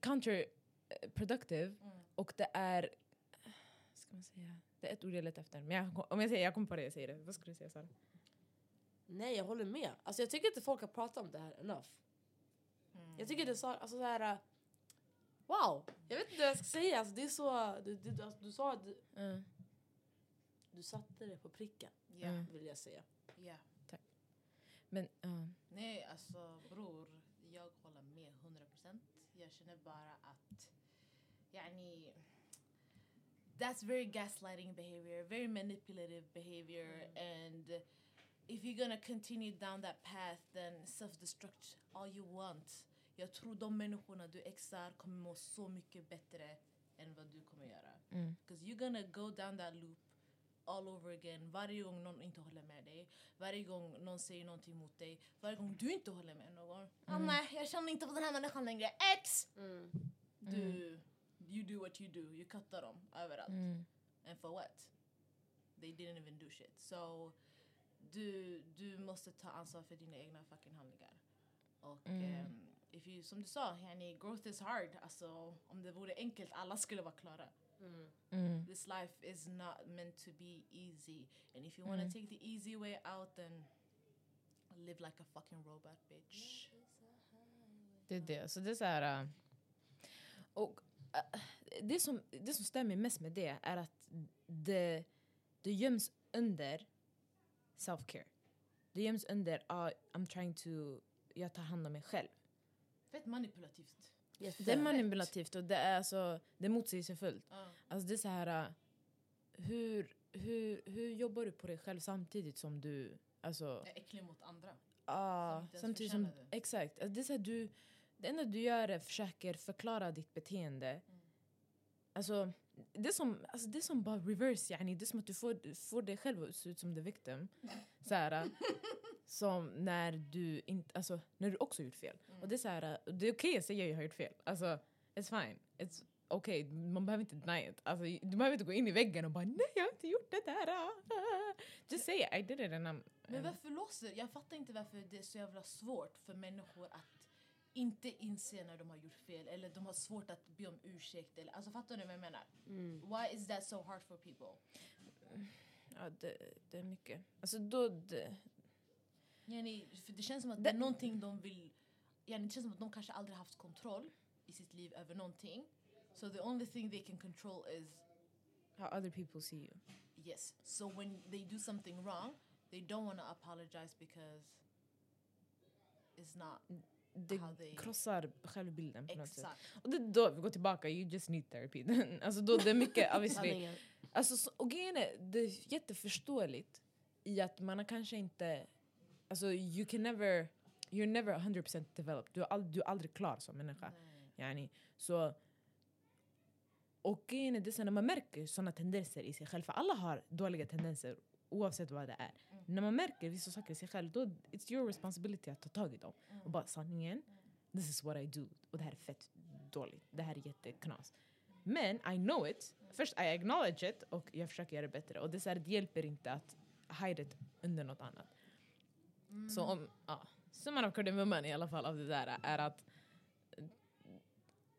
counterproductive och det är... Ska man säga? Det är ett ord jag letar efter. Men jag, om jag säger jag kommer på det, jag säger det. Vad skulle du säga Sara? Nej, jag håller med. Alltså, jag tycker inte folk har pratat om det här enough. Mm. Jag tycker det är så, alltså, så här... uh, Wow! Jag vet inte vad jag ska säga. Alltså, det är så... Du, du, alltså, du sa att du, Mm. du satte det på pricken, Mm. vill jag säga. ja. Men ja. Nej, alltså bror, Jag känner bara att, yani, that's very gaslighting behavior, very manipulative behavior, and if you're gonna continue down that path, then self-destruct all you want. Jag tror de människorna du exar kommer må så mycket bättre än vad du kommer göra. Mm. Because you're gonna go down that loop all over again. Varje gång någon inte håller med dig, varje gång någon säger någonting mot dig, varje gång du inte håller med någon. Ah, nej, jag känner inte på den här människan längre. X! Mm. Du, you do what you do. You cuttar dem överallt. Mm. And for what? They didn't even do shit. So, du, du måste ta ansvar för dina egna fucking handlingar. Och Mm. ehm, if you, som du sa, yani, growth is hard. Alltså, om det vore enkelt, alla skulle vara klara. Mm. Mm. This life is not meant to be easy. And if you want to take the easy way out, then live like a fucking robot, bitch. Det är det. Så det är så här... äh, Och äh, det, som, det som stämmer mest med det är att det, det göms under self-care. Det göms under ah, I'm trying to... Jag tar hand om mig själv. Fett manipulativt. Det är manipulativt och det är, alltså, det är motsägelsefullt. Ja. Alltså det är så här... äh, Hur, hur, hur jobbar du på dig själv samtidigt som du... Alltså, är äcklig mot andra. ah, inte ens samtidigt som... det. Exakt. Alltså det, är så här, du, det enda du gör är försöker förklara ditt beteende. Mm. Alltså, det är, som, alltså det är som bara reverse, yani. det är som att du får, får dig själv att se ut som the victim. Så här, äh, som när du, inte, alltså, när du också gjort fel. Mm. Och det är, så här, äh, det är okej att säga jag har gjort fel. Alltså, it's fine. It's okay. Man behöver inte deny it. Alltså, du behöver inte gå in i väggen och bara nej jag har inte gjort det där. ah. Just say it, I did it and I'm... Men varför låser... Jag fattar inte varför det är så jävla svårt för människor att inte inse när de har gjort fel eller de har svårt att be om ursäkt. Eller, alltså fattar du vad jag menar? Mm. Why is that so hard for people? Ja, det, det är mycket. Alltså då... Det, Yani, för det känns som att Det- det är någonting de vill... Yani, det känns som att de kanske aldrig haft kontroll i sitt liv över någonting. So the only thing they can control is how other people see you. yes. So when they do something wrong, they don't want to apologize because it's not Det they... krossar självbilden på något sätt. Exakt. Och det då vi går tillbaka, you just need therapy. <laughs> alltså då det är mycket <laughs> obviously. Alltså, så, och grejen är, det är jätteförståeligt i att man har kanske inte... Alltså you can never... You're never 100% developed. Du är, ald- du är aldrig klar som människa. Yani, så... Och grejen är, det så när man märker såna tendenser i sig själv, för alla har dåliga tendenser oavsett vad det är. När man märker vissa saker i sig själv, då it's your responsibility att ta tag i dem. Och bara sanningen, this is what I do. Och det här är fett dåligt. Det här är jätteknas. Men I know it. Först I acknowledge it och jag försöker göra det bättre. Och det, så här, det hjälper inte att hide it under något annat. Så om, ja, summan av kardemumman i alla fall av det där är att eh,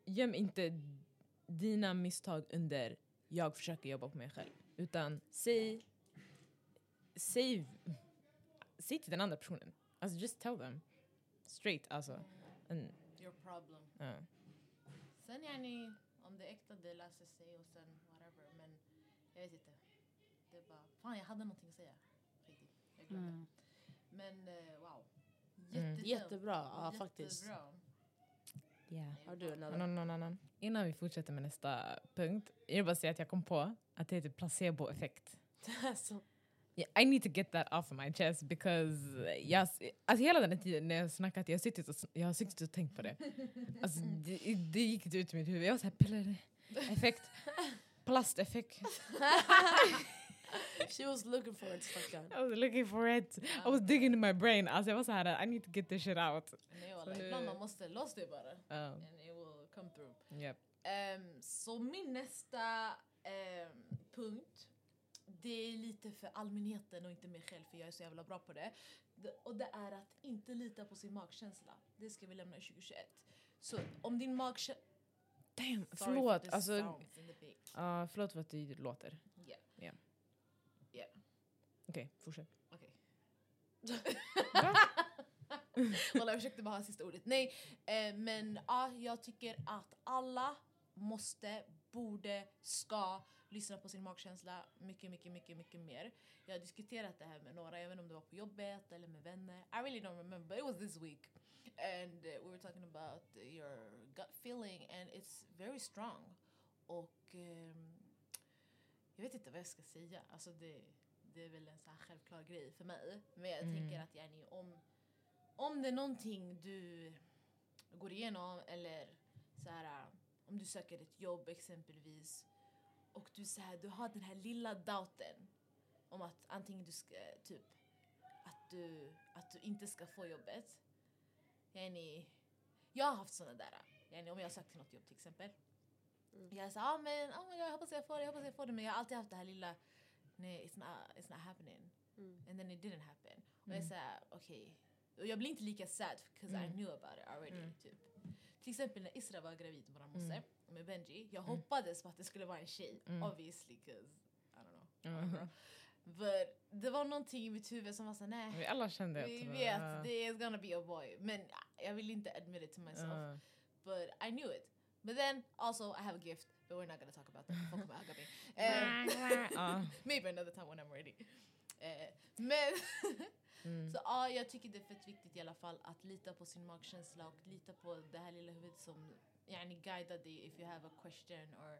göm inte dina misstag under jag försöker jobba på mig själv. Utan säg, säg, säg till den andra personen. Alltså just tell them. Straight alltså. En, Your problem. ja. Sen yani, om det är äkta det löser sig och sen whatever. Men jag vet inte. Det är bara, fan jag hade någonting att säga. Riktigt. Jag glömde. Mm. Men eh, wow. Mm. Jättebra. Jättebra, ja, faktiskt. Jättebra. Yeah. Har du annan? Någon, någon annan? Innan vi fortsätter med nästa punkt. Jag vill bara säga att jag kom på att det heter placeboeffekt. <laughs> I need to get that off of my chest because jag, alltså hela den tiden när jag snackat, jag suttit och, jag har suttit och tänkt på det. <laughs> Alltså, det, det gick ut ur mitt huvud. Jag var såhär, pillar effekt, plasteffekt. <laughs> she was looking for it stackarn. I was looking for it. I was digging in my brain. Alltså jag var såhär, I need to get this shit out. Nej, walla, ibland man måste låsa det bara. Um, And it will come through. yep. Ehm, så min nästa ehm, punkt, det är lite för allmänheten och inte mig själv för jag är så jävla bra på det. Och det är att inte lita på sin magkänsla. Det ska vi lämna 2021. Så om din magkänsla... Damn, förlåt. Alltså, Okej, uh, förlåt för att det låter. yeah. Ja. Yeah. Okej, fortsätt. okej. Walla, <laughs> jag försökte bara ha sista ordet. Nej, eh, men ja, jag tycker att alla måste, borde, ska lyssna på sin magkänsla mycket, mycket, mycket, mycket mer. Jag har diskuterat det här med några, jag vet inte om det var på jobbet eller med vänner. I really don't remember, but it was this week. And uh, we were talking about your gut feeling and it's very strong. Och ehm, jag vet inte vad jag ska säga. Alltså det, det är väl en så här självklar grej för mig. Men jag tänker att yani, om, om det är någonting du går igenom eller så här, om du söker ett jobb exempelvis och du, så här, du har den här lilla doubten om att antingen du ska, typ, att du, att du inte ska få jobbet. Yani, jag har haft såna där, yani, om jag har sökt till något jobb till exempel. Jag sa ah, men oh my God, jag hoppas jag får det, jag hoppas jag får det. Men jag har alltid haft det här lilla, nej it's not, it's not happening. Mm. And then it didn't happen. Och jag säger okej. Och jag blir inte lika sad because I knew about it already. Typ. Till exempel när Isra var gravid, vår moster, med Benji. Jag hoppades på att det skulle vara en tjej. Obviously, because I don't know. But det var någonting i mitt huvud som var såhär, nej. Vi alla kände att Vi var- vet, det är gonna be a boy. Men jag vill inte admit it to myself. Ja. But I knew it. But then also I have a gift, but we're not gonna talk about that. Mig. Eh, Ja. maybe another time when I'm ready. Eh, men <laughs> Mm. så ja, jag tycker det är fett viktigt i alla fall att lita på sin magkänsla och lita på det här lilla huvudet som yani, guidar dig if you have a question or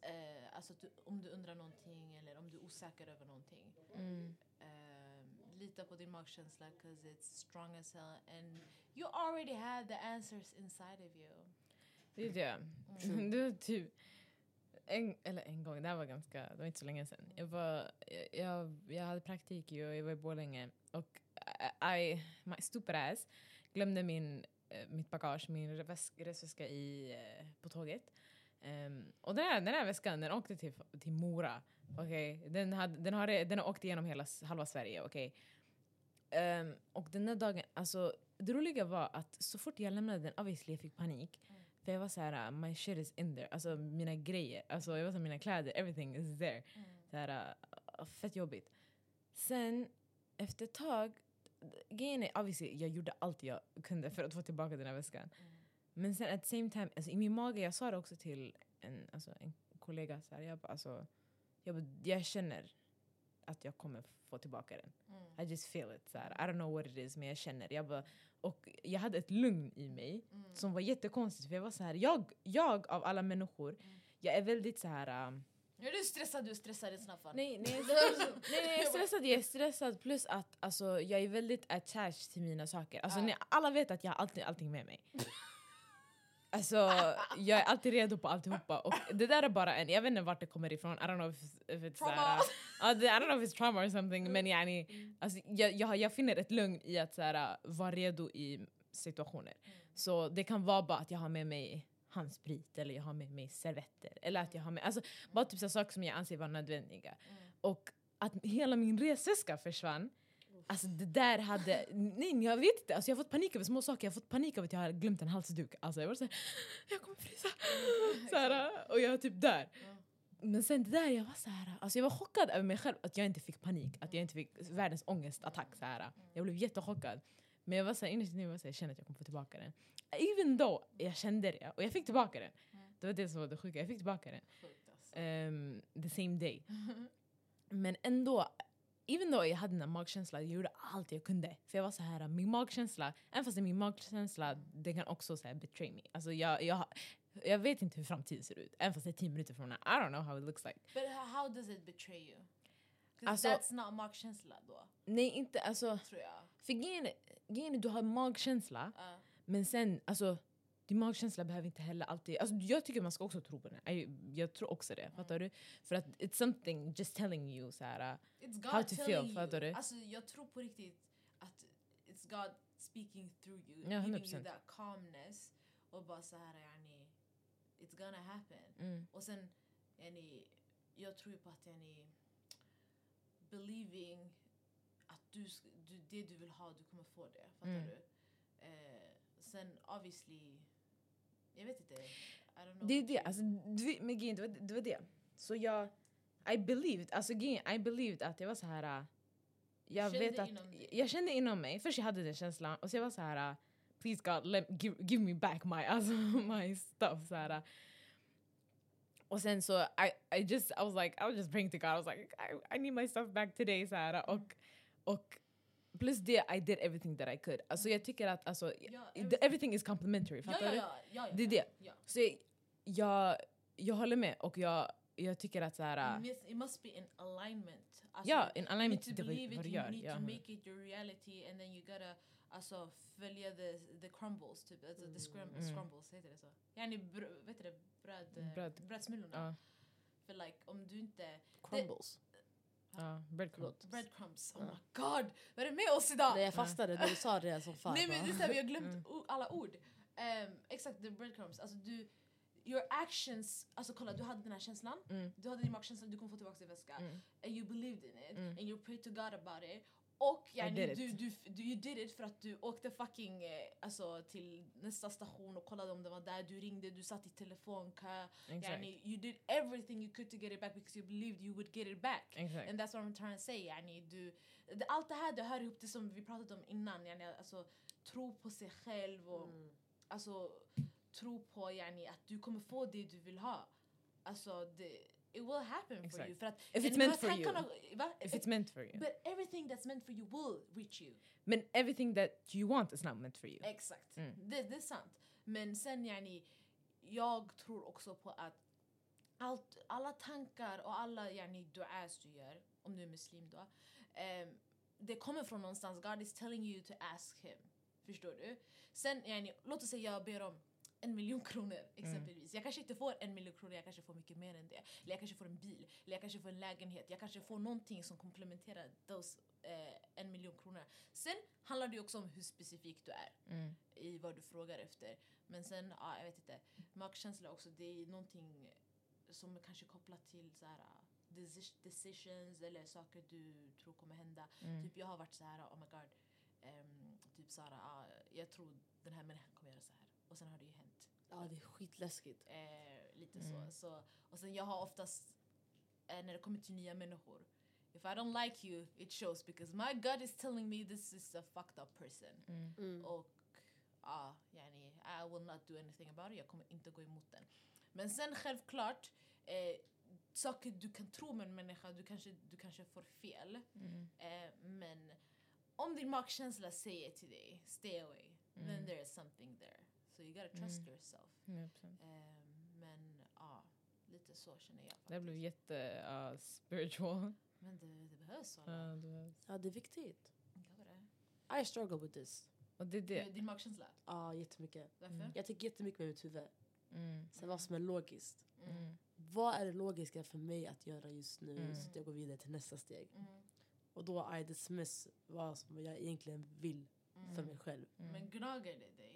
eh, alltså du, om du undrar någonting eller om du är osäker över någonting. Mm. Um, lita på din magkänsla because it's strong as hell and you already have the answers inside of you. Det är det. Mm. <laughs> Var typ en, eller en gång, det här var ganska, det var inte så länge sedan. Jag, var, jag, jag, jag hade praktik och jag var i Borlänge och I, my stupid ass glömde min, eh, mitt bagage, min väs- resväska i, eh, på tåget. Ehm, och den här, den här väskan den åkte till, till Mora. okej? Den, hade, den, har, den har åkt igenom hela, halva Sverige. okej? Ehm, och den där dagen, alltså, det roliga var att så fort jag lämnade den, obviously jag fick panik. För jag var så här, uh, my shit is in there. Alltså mina grejer, alltså jag var så mina kläder, everything is there. Så här, uh, fett jobbigt. Sen efter ett tag, grejen är obviously jag gjorde allt jag kunde för att få tillbaka den här väskan. Men sen at the same time, alltså, i min mage, jag sa det också till en, alltså, en kollega, så här, jag, bara, alltså, jag, bara, jag känner att jag kommer få tillbaka den. Mm. I just feel it. Så här. I don't know what it is, men jag känner. Jag bara, och jag hade ett lugn i mig Mm. som var jättekonstigt. För jag var så här, jag, jag av alla människor, jag är väldigt så här... Um, Är du stressad? Du är stressad i såna fall. nej, nej, <laughs> nej, nej, jag är stressad. Jag är stressad plus att alltså, jag är väldigt attached till mina saker. Alltså, ni, alla vet att jag har alltid allting med mig. Alltså, jag är alltid redo på alltihopa. Och det där är bara en, jag vet inte vart det kommer ifrån. I don't know if, if it's Trauma. såhär, det- I don't know if it's trauma or something. Men yani, alltså, jag, jag, jag finner ett lugn i att såhär, vara redo i situationer. Så det kan vara bara att jag har med mig handsprit eller jag har med mig servetter. Eller att jag har med, alltså, bara typ så saker som jag anser vara nödvändiga. Och att hela min resväska försvann. Alltså det där hade, nej jag vet inte, alltså jag har fått panik över små saker. Jag har fått panik över att jag har glömt en halsduk. Alltså jag var såhär, <gasps> jag kommer frysa. Såhär, och jag är typ där. Men sen det där, jag var så här, alltså jag var chockad över mig själv att jag inte fick panik. Att jag inte fick världens ångestattack. Så här. Jag blev jättechockad. Men jag var så här, innerst inne var jag så här, jag kände att jag kommer få tillbaka den. Even though jag kände det, och jag fick tillbaka den. Det var det som var det sjuka, jag fick tillbaka den. Sjukt alltså. Ehm, the same day. <laughs> Men ändå, even though jag hade den där magkänslan, jag gjorde allt jag kunde. För jag var så här, min magkänsla, även fast det är min magkänsla, det kan också så här, betray me. Alltså jag, jag, jag vet inte hur framtiden ser ut, även fast det är tio minuter från nu. I don't know how it looks like. But how, does it betray you? Alltså- that's not magkänsla då, Nej, inte alltså. tror jag. För grejen du har magkänsla, Ja. Men sen, alltså din magkänsla behöver inte heller alltid... Alltså, jag tycker man ska också tro på den. Jag, jag tror också det. Fattar du? För att it's something just telling you så här, uh, It's God How to feel, you. fattar du? Alltså, jag tror på riktigt att it's God speaking through you, Ja, giving 100%. you that calmness och bara så här yani, it's gonna happen. mm, Och sen, yani, jag tror ju på att yani, believing att du, du, det du vill ha, du kommer få det. Fattar Mm. du? Eh, sen obviously, jag vet inte. I don't know Det är det. Alltså, du, men det, var, det var det. Så jag... I believed, alltså I believed att jag var så här... uh, jag Kände vet att jag kände inom mig, först jag hade den känslan och så jag var så här uh, please God let, give, give me back my, <laughs> alltså, my stuff. Så här, uh. och sen så I, I just I was like I was just praying to God I was like I, I need my stuff back today. Så här, och, och plus det I did everything that I could. Alltså jag tycker att alltså, Ja, everything, everything is complimentary, Ja, fattar ja, du? ja, ja, ja, Det är det. Ja. Så jag, jag, jag håller med och jag, jag tycker att så här, It, must, it must be in alignment. Alltså, ja, in you alignment need till to vad, believe vad it, du you gör. need Ja. to make it your reality and then you gotta alltså, följa the, the crumbles, typ. Alltså, the scrum, Mm. scrumbles, heter det så? Yani, br vet du det? Bröd, eh, Bröd. Brödsmulorna. Ja, För like, om du inte... Crumbles. Ja, breadcrumbs. Breadcrumbs, oh my god! Vad är det med oss idag? Nej, jag fastnade när du sa det som fan. Nej men det är såhär, vi har glömt Mm. o- alla ord. Ehm, exakt, the breadcrumbs. Alltså du, your actions, alltså kolla du hade den här känslan, Mm. du hade din magkänsla, du kommer få tillbaka din väska. Mm. And you believed in it, Mm. and you prayed to God about it. Och yani, du, du, du, you did it för att du åkte fucking eh, alltså, till nästa station och kollade om det var där, du ringde, du satt i telefonkö. Yani, you did everything you could to get it back because you believed you would get it back. Exakt. And that's what I'm trying to say. Yani, du, det, allt det här det hör ihop det som vi pratade om innan. Yani, alltså, tro på sig själv och Mm. alltså, tro på yani, att du kommer få det du vill ha. Alltså, det, it will happen for Exakt. you. För att, If it's meant for you. Va? If it's meant for you. But everything that's meant for you will reach you. Men everything that you want is not meant for you. Exakt. Mm. Det, det är sant. Men sen yani, jag tror också på att allt, alla tankar och alla yani, duas du gör, om du är muslim då, ehm, det kommer från någonstans. God is telling you to ask him. Förstår du? Sen, yani, låt oss säga jag ber om en miljon kronor exempelvis. Jag kanske inte får en miljon kronor, jag kanske får mycket mer än det. Eller jag kanske får en bil, eller jag kanske får en lägenhet. Jag kanske får någonting som komplementerar those, eh, en miljon kronor. Sen handlar det ju också om hur specifik du är Mm. i vad du frågar efter. Men sen, ja, jag vet inte. Magkänsla också, det är någonting som är kanske kopplat till så här, deci- decisions eller saker du tror kommer hända. Mm. Typ jag har varit så här, oh my god. ehm, typ så här, ah, jag tror den här människan kommer göra så här. Och sen har det ju hänt. Ja, det är skitläskigt. Eh, lite Mm. så. så. Och sen jag har oftast, eh, när det kommer till nya människor, if I don't like you it shows because my gut is telling me this is a fucked up person. Mm. Mm. Och ja, yani, I will not do anything about it. Jag kommer inte gå emot den. Men sen självklart, eh, saker du kan tro med en människa, du kanske, du kanske får fel. Mm. Eh, men om din magkänsla säger till dig, stay away, then Mm. there is something there. So you gotta trust Mm. yourself. 100%. Eh, men ja, lite så känner jag faktiskt. Det blev jätte uh, spiritual. Men det, det behövs så. Ja, det var- Ja, det är viktigt. Det. I struggle with this. Och det är det. Din magkänsla, Ja, jättemycket. varför? Mm. Jag tänker jättemycket med mitt huvud. Mm. Sen vad som är logiskt. Mm. Mm. Vad är det logiska för mig att göra just nu Mm. så att jag går vidare till nästa steg? Mm. Och då I dismiss vad som jag egentligen vill Mm. för mig själv. Mm. Men gnager det dig?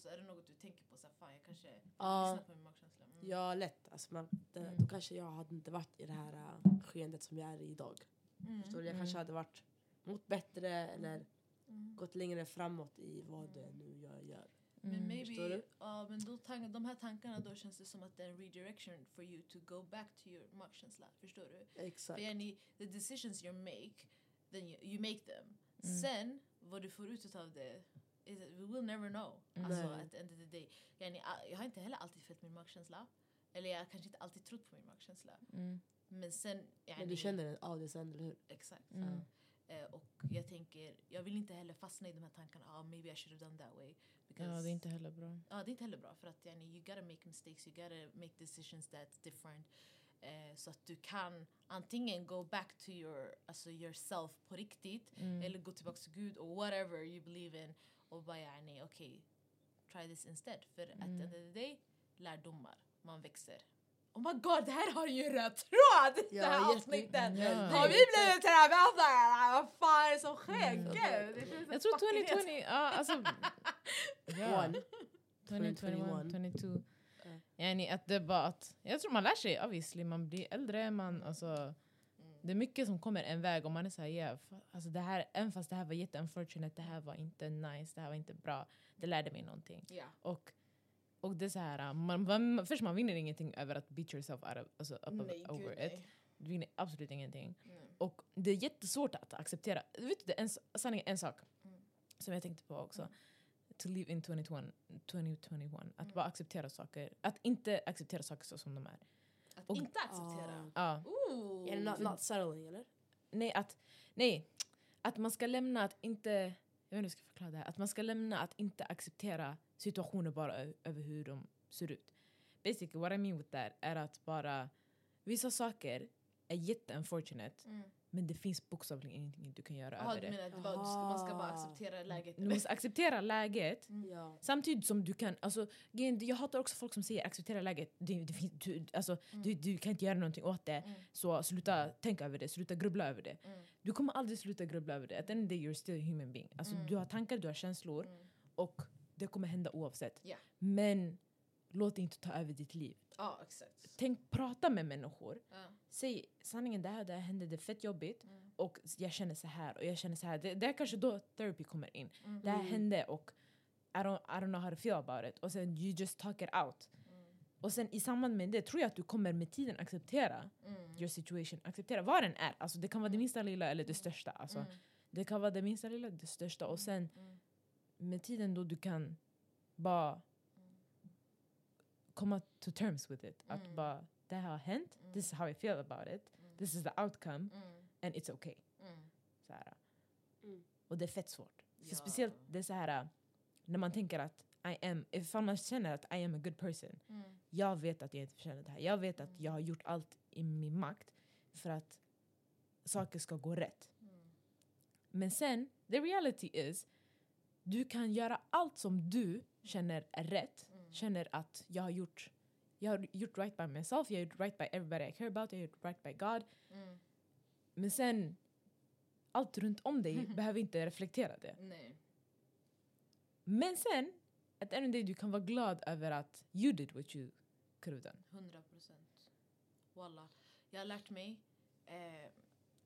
Alltså är det något du tänker på? Så här, fan jag kanske Ja. lyssnar på min magkänsla. Mm. Ja, lätt. Alltså, man, det, Mm. Då kanske jag hade inte varit i det här uh, skeendet som jag är i idag. Mm. Förstår du? Jag Mm. kanske hade varit mått bättre eller Mm. gått längre framåt i vad det nu jag gör. Men Mm. maybe, Förstår du? ja, men då tank, de här tankarna då känns det som att det är en redirection for you to go back to your magkänsla. Förstår du? Exakt. För yani, the decisions you make, then you, you make them. Mm. Sen, vad du får ut av det, we will never know. Mm. Alltså at the end of the day. Yani, jag har inte heller alltid följt min magkänsla. Eller jag har kanske inte alltid trott på min magkänsla. Mm. Men sen... Yani, Men du känner det av det sen, eller hur? Exakt. Mm. Eh, och jag tänker, jag vill inte heller fastna i de här tankarna, ah, maybe I should have done that way. Ja, det är inte heller bra. Ja, det är inte heller bra för att yani, you gotta make mistakes, you gotta make decisions that's different. Eh, så att du kan antingen go back to your, alltså yourself på riktigt Mm. eller gå tillbaka till Gud och whatever you believe in och bara yani, okej, try this instead. För at the Mm. end of the day, lärdomar, man växer. Oh my god, det här har ju en röd tråd! det här avsnittet! Ja. Har vi blivit terapeuter? Vad fan är det som sker? Mm. Gud, Jag tror fucking 2020, ja alltså... <laughs> ja. One. 2021, 22. Ja. Yani att det är bara att, jag tror man lär sig obviously, man blir äldre, man alltså Mm. Det är mycket som kommer en väg och man är såhär, yeah, alltså det här, även fast det här var jätte-unfortunate, det här var inte nice, det här var inte bra, det lärde mig någonting. Ja. Och, och det är så här, man, man, först man vinner ingenting över att beat yourself out of, alltså, up Nej, over gud it. nej. Du vinner absolut ingenting. Nej. Och det är jättesvårt att acceptera. Vet du, en, sanningen en sak Mm. som jag tänkte på också. To live in 2021, 2021. Att Mm. bara acceptera saker. Att inte acceptera saker så som de är. Och- inte acceptera. Ja. Ooh. Det not, not settling eller? Nej, att, nej, att man ska lämna att inte... Jag vet inte hur jag ska förklara det här. Att man ska lämna att inte acceptera situationer bara över hur de ser ut. Basically, what I mean with that är att bara... Vissa saker är jätte-unfortunate, Mm. Men det finns bokstavligen ingenting du kan göra Jaha, över du det. menar att det bara, du ska, man ska bara Aha. acceptera läget? Du måste acceptera läget Ja. Samtidigt som du kan, alltså, jag hatar också folk som säger acceptera läget, det, det, finns- du, alltså, du, du kan inte göra någonting åt det, Mm. så sluta tänka över det, sluta grubbla över det. Mm. Du kommer aldrig sluta grubbla över det, at the end of the day you're still a human being. Alltså, Mm. Du har tankar, du har känslor Mm. och det kommer hända oavsett. Ja. Men låt det inte ta över ditt liv. Ja, exakt. Tänk, prata med människor, Ja. säg sanningen, det här, det här hände, det är fett jobbigt Mm. och jag känner så här och jag känner så här. Det, det är kanske då therapy kommer in. Mm. Det här Mm. hände och I don't, I don't know how to feel about it. Och sen you just talk it out. Mm. Och sen i samband med det tror jag att du kommer med tiden acceptera Mm. your situation. Acceptera vad den är. Alltså det kan vara det minsta lilla eller det största. Alltså, Mm. Det kan vara det minsta lilla, det största. Och sen Mm. med tiden då du kan bara komma to terms with it. Att Mm. bara, det här har hänt, Mm. this is how I feel about it, Mm. this is the outcome Mm. and it's okay. Mm. Så här. Mm. Och det är fett svårt. För Ja. speciellt det är så här när man tänker att I am, ifall man känner att I am a good person, Mm. jag vet att jag inte förtjänar det här. Jag vet att jag har gjort allt i min makt för att saker ska gå rätt. Mm. Men sen, the reality is, du kan göra allt som du känner är rätt. Känner att jag har gjort jag har gjort right by myself, jag har gjort right by everybody I care about, jag har gjort right by God. Mm. Men sen, allt runt om dig <laughs> behöver inte reflektera det. Nej. Men sen, at the end of the day, du kan vara glad över att you did what you could have done. 100 procent. Walla. Jag har lärt mig, eh,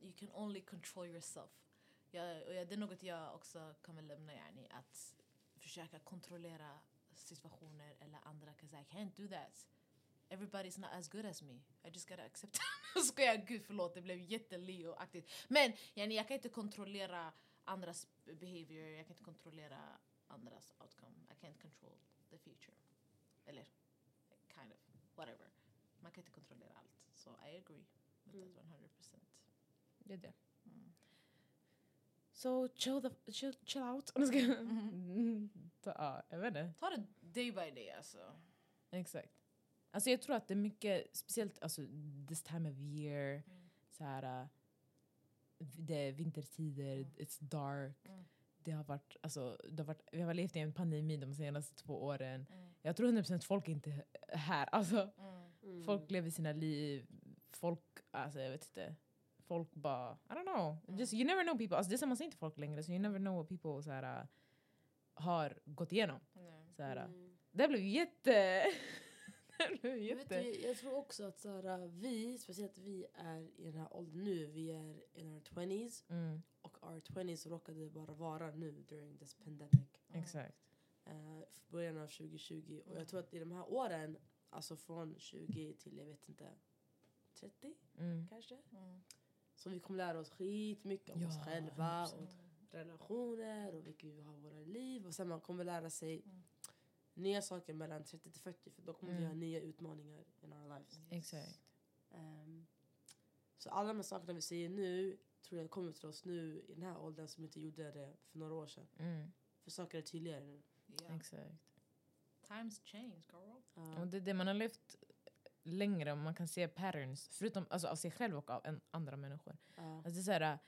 you can only control yourself. Jag, och det är något jag också kommer lämna yani, att försöka kontrollera situationer eller andra, because I can't do that. Everybody's not as good as me. I just gotta accept <laughs> it. Skojar, gud förlåt, det blev jätte-Leo-aktigt. Men yani, jag kan inte kontrollera andras behavior, jag kan inte kontrollera andras outcome. I can't control the future. Eller, kind of, whatever. Man kan inte kontrollera allt. Så I agree with Mm. that 100%. Det är det. Mm. So chill, the, chill, chill out. <laughs> Mm. Ta- ja, jag vet inte. Ta det day by day alltså. Exakt. Alltså jag tror att det är mycket, speciellt alltså, this time of year, Mm. så här, uh, det är vintertider, Mm. it's dark. Mm. Det har varit, alltså, det har varit, vi har levt i en pandemi de senaste två åren. Mm. Jag tror 100% folk är inte här. Alltså, Mm. Mm. Folk lever sina liv, folk, alltså jag vet inte. Folk bara, I don't know. Mm. Just, you never know people. Alltså, det är som man säger inte folk längre, så you never know what people så här, uh, har gått igenom. Nej. Så här. Mm. Det blev jätte... <laughs> det blev Jag, vet, jätte... du, jag tror också att så här, vi, speciellt vi är i den här åldern nu, vi är in our 20s Mm, och our 20s råkade bara vara nu during this pandemic. Mm. exakt. Uh, början av 2020. Och jag tror att i de här åren, alltså från 20 till jag vet inte, 30 Mm. kanske. Mm. Så vi kommer lära oss skitmycket om oss Ja, själva 100%. och relationer och vilka vi har i våra liv. Och sen man kommer lära sig Mm. nya saker mellan 30 till 40 för då kommer vi Mm. ha nya utmaningar in our lives. Exakt. Ehm, så alla de här sakerna vi säger nu tror jag kommer till oss nu i den här åldern som inte gjorde det för några år sedan. Mm, För saker är tydligare nu. Ja. exakt. Times change girl. Ja. Och det är det man har levt längre man kan se patterns, förutom alltså, av sig själv och av en, andra människor. Ja. Alltså, det är så här,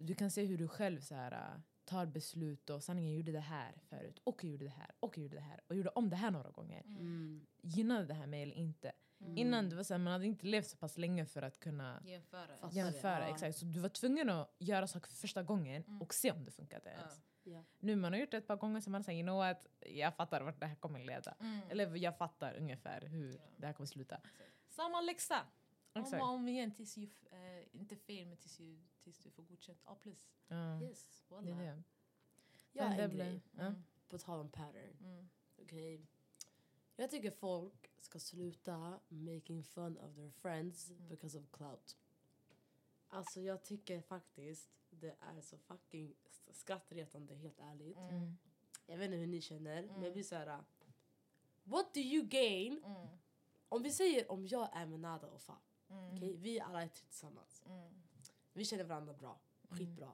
du kan se hur du själv så här, tar beslut och sanningen jag gjorde det här förut och jag gjorde det här och jag gjorde det här och gjorde om det här några gånger. Mm. Gynnade det här mig eller inte? Mm. Innan det var så här, man hade inte levt så pass länge för att kunna Jämföra. Jämföra. ja. Exakt. Så du var tvungen att göra saker för första gången Mm. och se om det funkade Ja. ens. Ja. Nu man har gjort det ett par gånger så man säger you know what, jag fattar vart det här kommer leda. Mm. Eller jag fattar ungefär hur Ja. det här kommer sluta. Samma läxa. Om och om igen tills du, eh, inte fel men tills, du, tills du får godkänt A+. Ja, Yes. det är det. Jag har Men en blir- grej. Mm. på tal om pattern. Mm. Okej. Jag tycker folk ska sluta making fun of their friends Mm. because of clout. Alltså jag tycker faktiskt det är så fucking skrattretande helt ärligt. Mm. Jag vet inte hur ni känner men Mm. jag blir såhär... What do you gain? Mm. Om vi säger om jag är med Nada och Fa. Mm. okej? Vi alla är tillsammans. Mm. Vi känner varandra bra. Skitbra.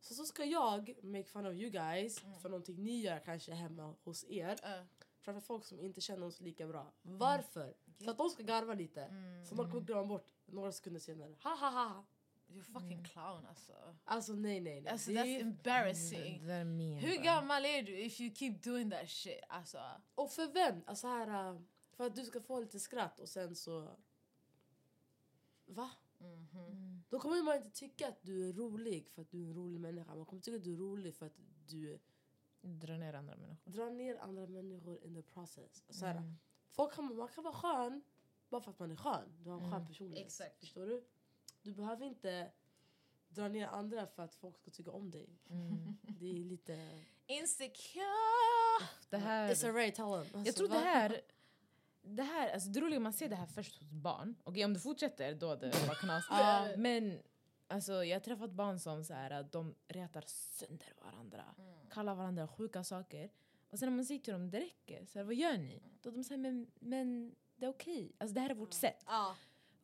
Så så ska jag make fun of you guys Mm. för någonting ni gör kanske hemma hos er. Äh. Framför folk som inte känner oss lika bra. Varför? För att de ska garva lite. Mm. Så de kommer glömma bort några sekunder senare. Ha ha ha! You fucking clown alltså. Alltså nej nej nej. Alltså Det that's embarrassing. Det är min Hur gammal är du if you keep doing that shit? Alltså. Och för vem? Alltså här, äh, för att du ska få lite skratt och sen så... Va? Mhm. Då kommer man inte tycka att du är rolig för att du är en rolig människa. Man kommer tycka att du är rolig för att du Dra ner andra människor. drar ner andra människor in the process. Så här, Mm. folk kan, man kan vara skön bara för att man är skön. Du har en skön Mm. personlighet. Exakt. Förstår du? Du behöver inte dra ner andra för att folk ska tycka om dig. Mm. <laughs> Det är lite... Insecure! Det här... It's a Ray, him. Alltså, Jag tror det här... Det här, alltså det roliga man ser det här först hos barn. Okej, om det fortsätter då det var knas. Ja. Men alltså, jag har träffat barn som så här, att de retar sönder varandra. Kallar varandra sjuka saker. Och sen när man säger till dem det räcker, så här, vad gör ni? Då de säger men, men det är okej. Alltså det här är vårt sätt. Ja.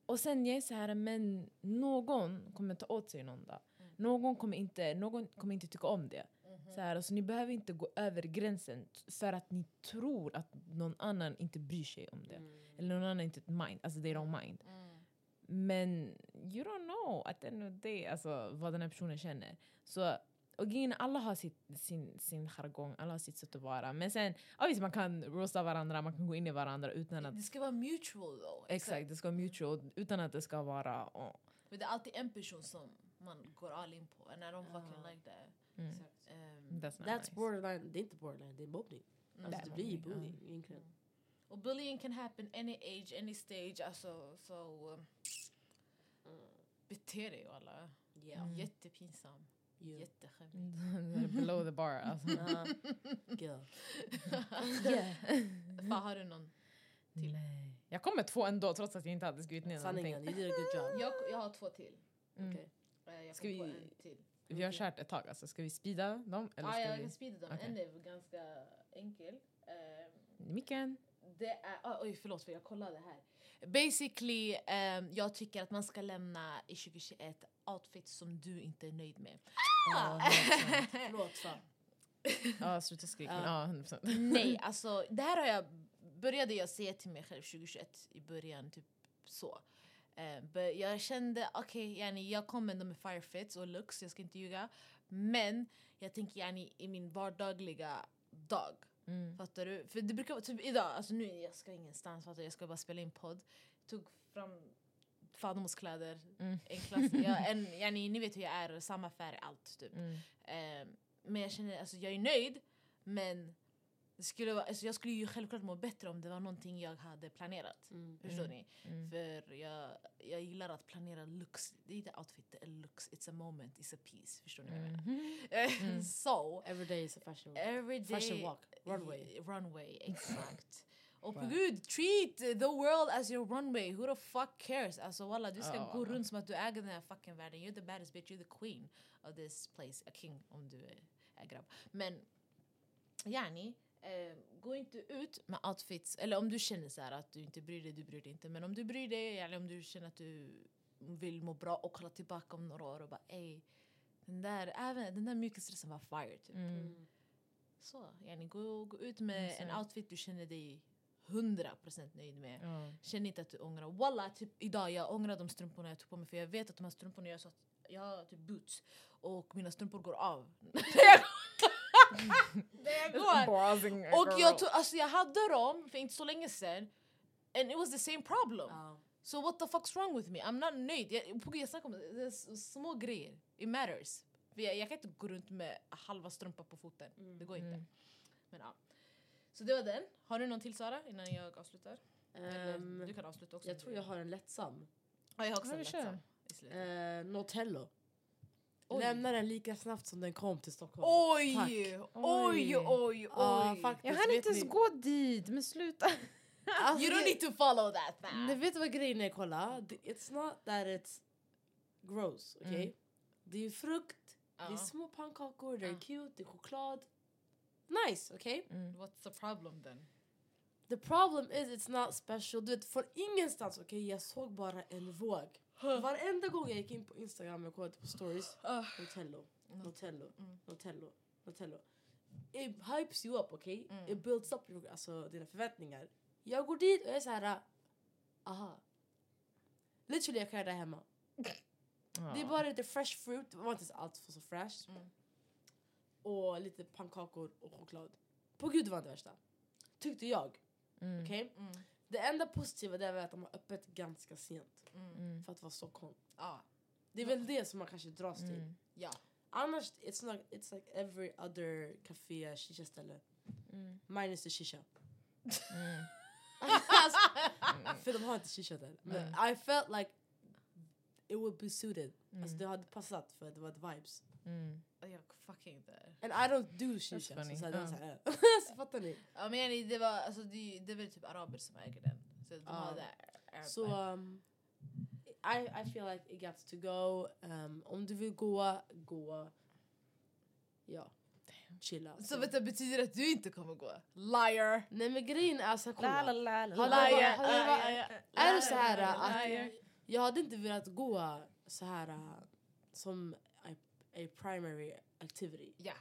Och sen jag är så här, men någon kommer ta åt sig någon dag. Någon kommer inte, någon kommer inte tycka om det. Så här, alltså, ni behöver inte gå över gränsen för att ni tror att någon annan inte bryr sig om det. Mm. Eller någon annan inte mind, alltså they don't mind. Mm. Men you don't know at the end of the day, alltså, vad den här personen känner. Så, och grejen alla har sitt, sin, sin jargong, alla har sitt sätt att vara. Men sen, obviously man kan roasta varandra, man kan gå in i varandra utan att... Det ska vara mutual though. Exakt, det ska vara mutual utan att det ska vara... åh. Men det är alltid en person som man går all in på. And I don't fucking Ja. like that. Mm. Um, That's That's nice. borderline, det är inte borderline, det är mobbning. mm. Alltså, Det blir bullying egentligen. Och bullying can happen any age, any stage. Alltså, så... Um, bete dig alla. Yeah. Mm. Jättepinsam. You. Jätteskämmig. <laughs> <laughs> Below the bar alltså. Uh, girl. <laughs> Fan, har du någon? Till. Nej. Jag kom med två ändå trots att jag inte hade skrivit ner Sanningen, någonting. you did a good job. Jag, jag har två till. Mm. Okej. Eh, Jag Ska kom på vi- en till. Vi har kört ett tag, alltså. ska vi speeda dem? Eller Ja, ska jag vi... kan speeda dem. Okej. En är ganska enkel. Ehm, Micken? Det är, ah, oj förlåt för jag kollade här. Basically, ehm, jag tycker att man ska lämna i 2021 outfits som du inte är nöjd med. Ja, 100%. <laughs> Förlåt fan. Ja, sluta skrika. Ja. ja, 100%. Nej, <laughs> alltså det här har jag, började jag säga till mig själv 2021 i början, typ så. Eh, but jag kände, okej, yani, jag kommer ändå med firefits och looks, jag ska inte ljuga. Men jag tänker yani, i min vardagliga dag. Mm. Fattar du? För det brukar vara typ idag, alltså nu jag ska ingenstans, fattar du? jag ska bara spela in podd. Tog fram Fademos kläder, Mm. en klass, jag, <laughs> en, yani, ni vet hur jag är, samma färg, allt typ. Mm. Eh, men jag känner, alltså jag är nöjd, men det skulle vara, alltså jag skulle ju självklart må bättre om det var någonting jag hade planerat. Mm. Förstår Mm. ni? Mm. För jag, jag gillar att planera looks. Det är inte outfit, det är looks. It's a moment, it's a piece. Förstår ni vad jag menar? Mhm. Eh, <laughs> so, Every day is a fashion walk. every day... Fashion walk. Runway. Runway, <laughs> exakt. Och Right. gud, treat the world as your runway. Who the fuck cares? Alltså walla, du ska Ja, gå runt som att du äger den här fucking världen. You're the baddest bitch, you're the queen of this place. A king om du är, är grabb. Men yani, eh, gå inte ut med outfits. Eller om du känner så här att du inte bryr dig, du bryr dig inte. Men om du bryr dig, eller om du känner att du vill må bra och kolla tillbaka om några år och bara ey, den där, även, den där mjukisdressen var fire typ. Mm. Så, yani, gå, gå ut med Mm, en outfit du känner dig 100% nöjd med. Ja. Känn inte att du ångrar. Walla, typ idag jag ångrar de strumporna jag tog på mig för jag vet att de här strumporna jag så att jag har typ boots och mina strumpor går av. <laughs> <laughs> <laughs> Jag går. Och jag, tog, alltså jag hade dem för inte så länge sedan and it was the same problem. Ja. So what the fuck's wrong with me? I'm not nöjd. Jag, jag snackar om det, det små grejer. It matters. För jag, jag kan inte gå runt med halva strumpa på foten. Det går inte. Mm. Men ja. Så det var den. Har du någon till Sara innan jag avslutar? Eller Ehm, du kan avsluta också. jag tror jag har en lättsam. Ja, jag har också Ja, en lättsam. Uh, Notello. Oj. Lämna den lika snabbt som den kom till Stockholm. Oj! Tack. Oj, oj, oj! Ja, faktiskt. Jag hann inte ens ni- gå dit, men sluta. Alltså, You don't need to follow that Ni man. vet vad grejen är, kolla? It's not that it's gross. Okej? Mm. Det är frukt, det är små pannkakor, det är cute, det är choklad. Nice, okej? Mm. What's the problem then? The problem is it's not special. Du vet, från ingenstans, okej? Jag såg bara en våg. Varenda gång jag gick in på Instagram och kollade på stories, Ah. Notello, Mm. Notello, Mm. Notello, Notello. It hypes you up, okej? Mm. It builds up your, alltså, dina förväntningar. Jag går dit och jag är så här, aha. Literally jag kan göra det hemma. Det är bara lite fresh fruit, det var inte allt för så fresh. Mm. Och lite pannkakor och choklad. På gud det var det värsta. Tyckte jag. Mm. Okej? Mm. Det enda positiva det är att de har öppet ganska sent. Mm. För att vara Stockholm. Ja. Det är väl det som man kanske dras till. Mm. Ja. Annars, it's, not, it's like every other café, shisha ställe. Mm. Minus the shisha. Mm. alltså, <laughs> för de har inte shisha där. Men Mm. I felt like it would be suited. Mm. Alltså det hade passat för det var ett vibes. Mm. Jag fucking där. And I don't do shisha. funny. Så, så, så, här, så fattar ni? Ja men yani, det, var, alltså, det, det är väl typ araber som äger den. Så de Ja. har det här Så um, I, I feel like it got to go. Um, om du vill gå, gå. Ja, chilla. Så vet du, betyder det att du inte kommer gå? Liar! Nej men grejen är så här, kolla. La, la, Är det så här att jag hade inte velat gå så här uh, som a, primary activity. Ja.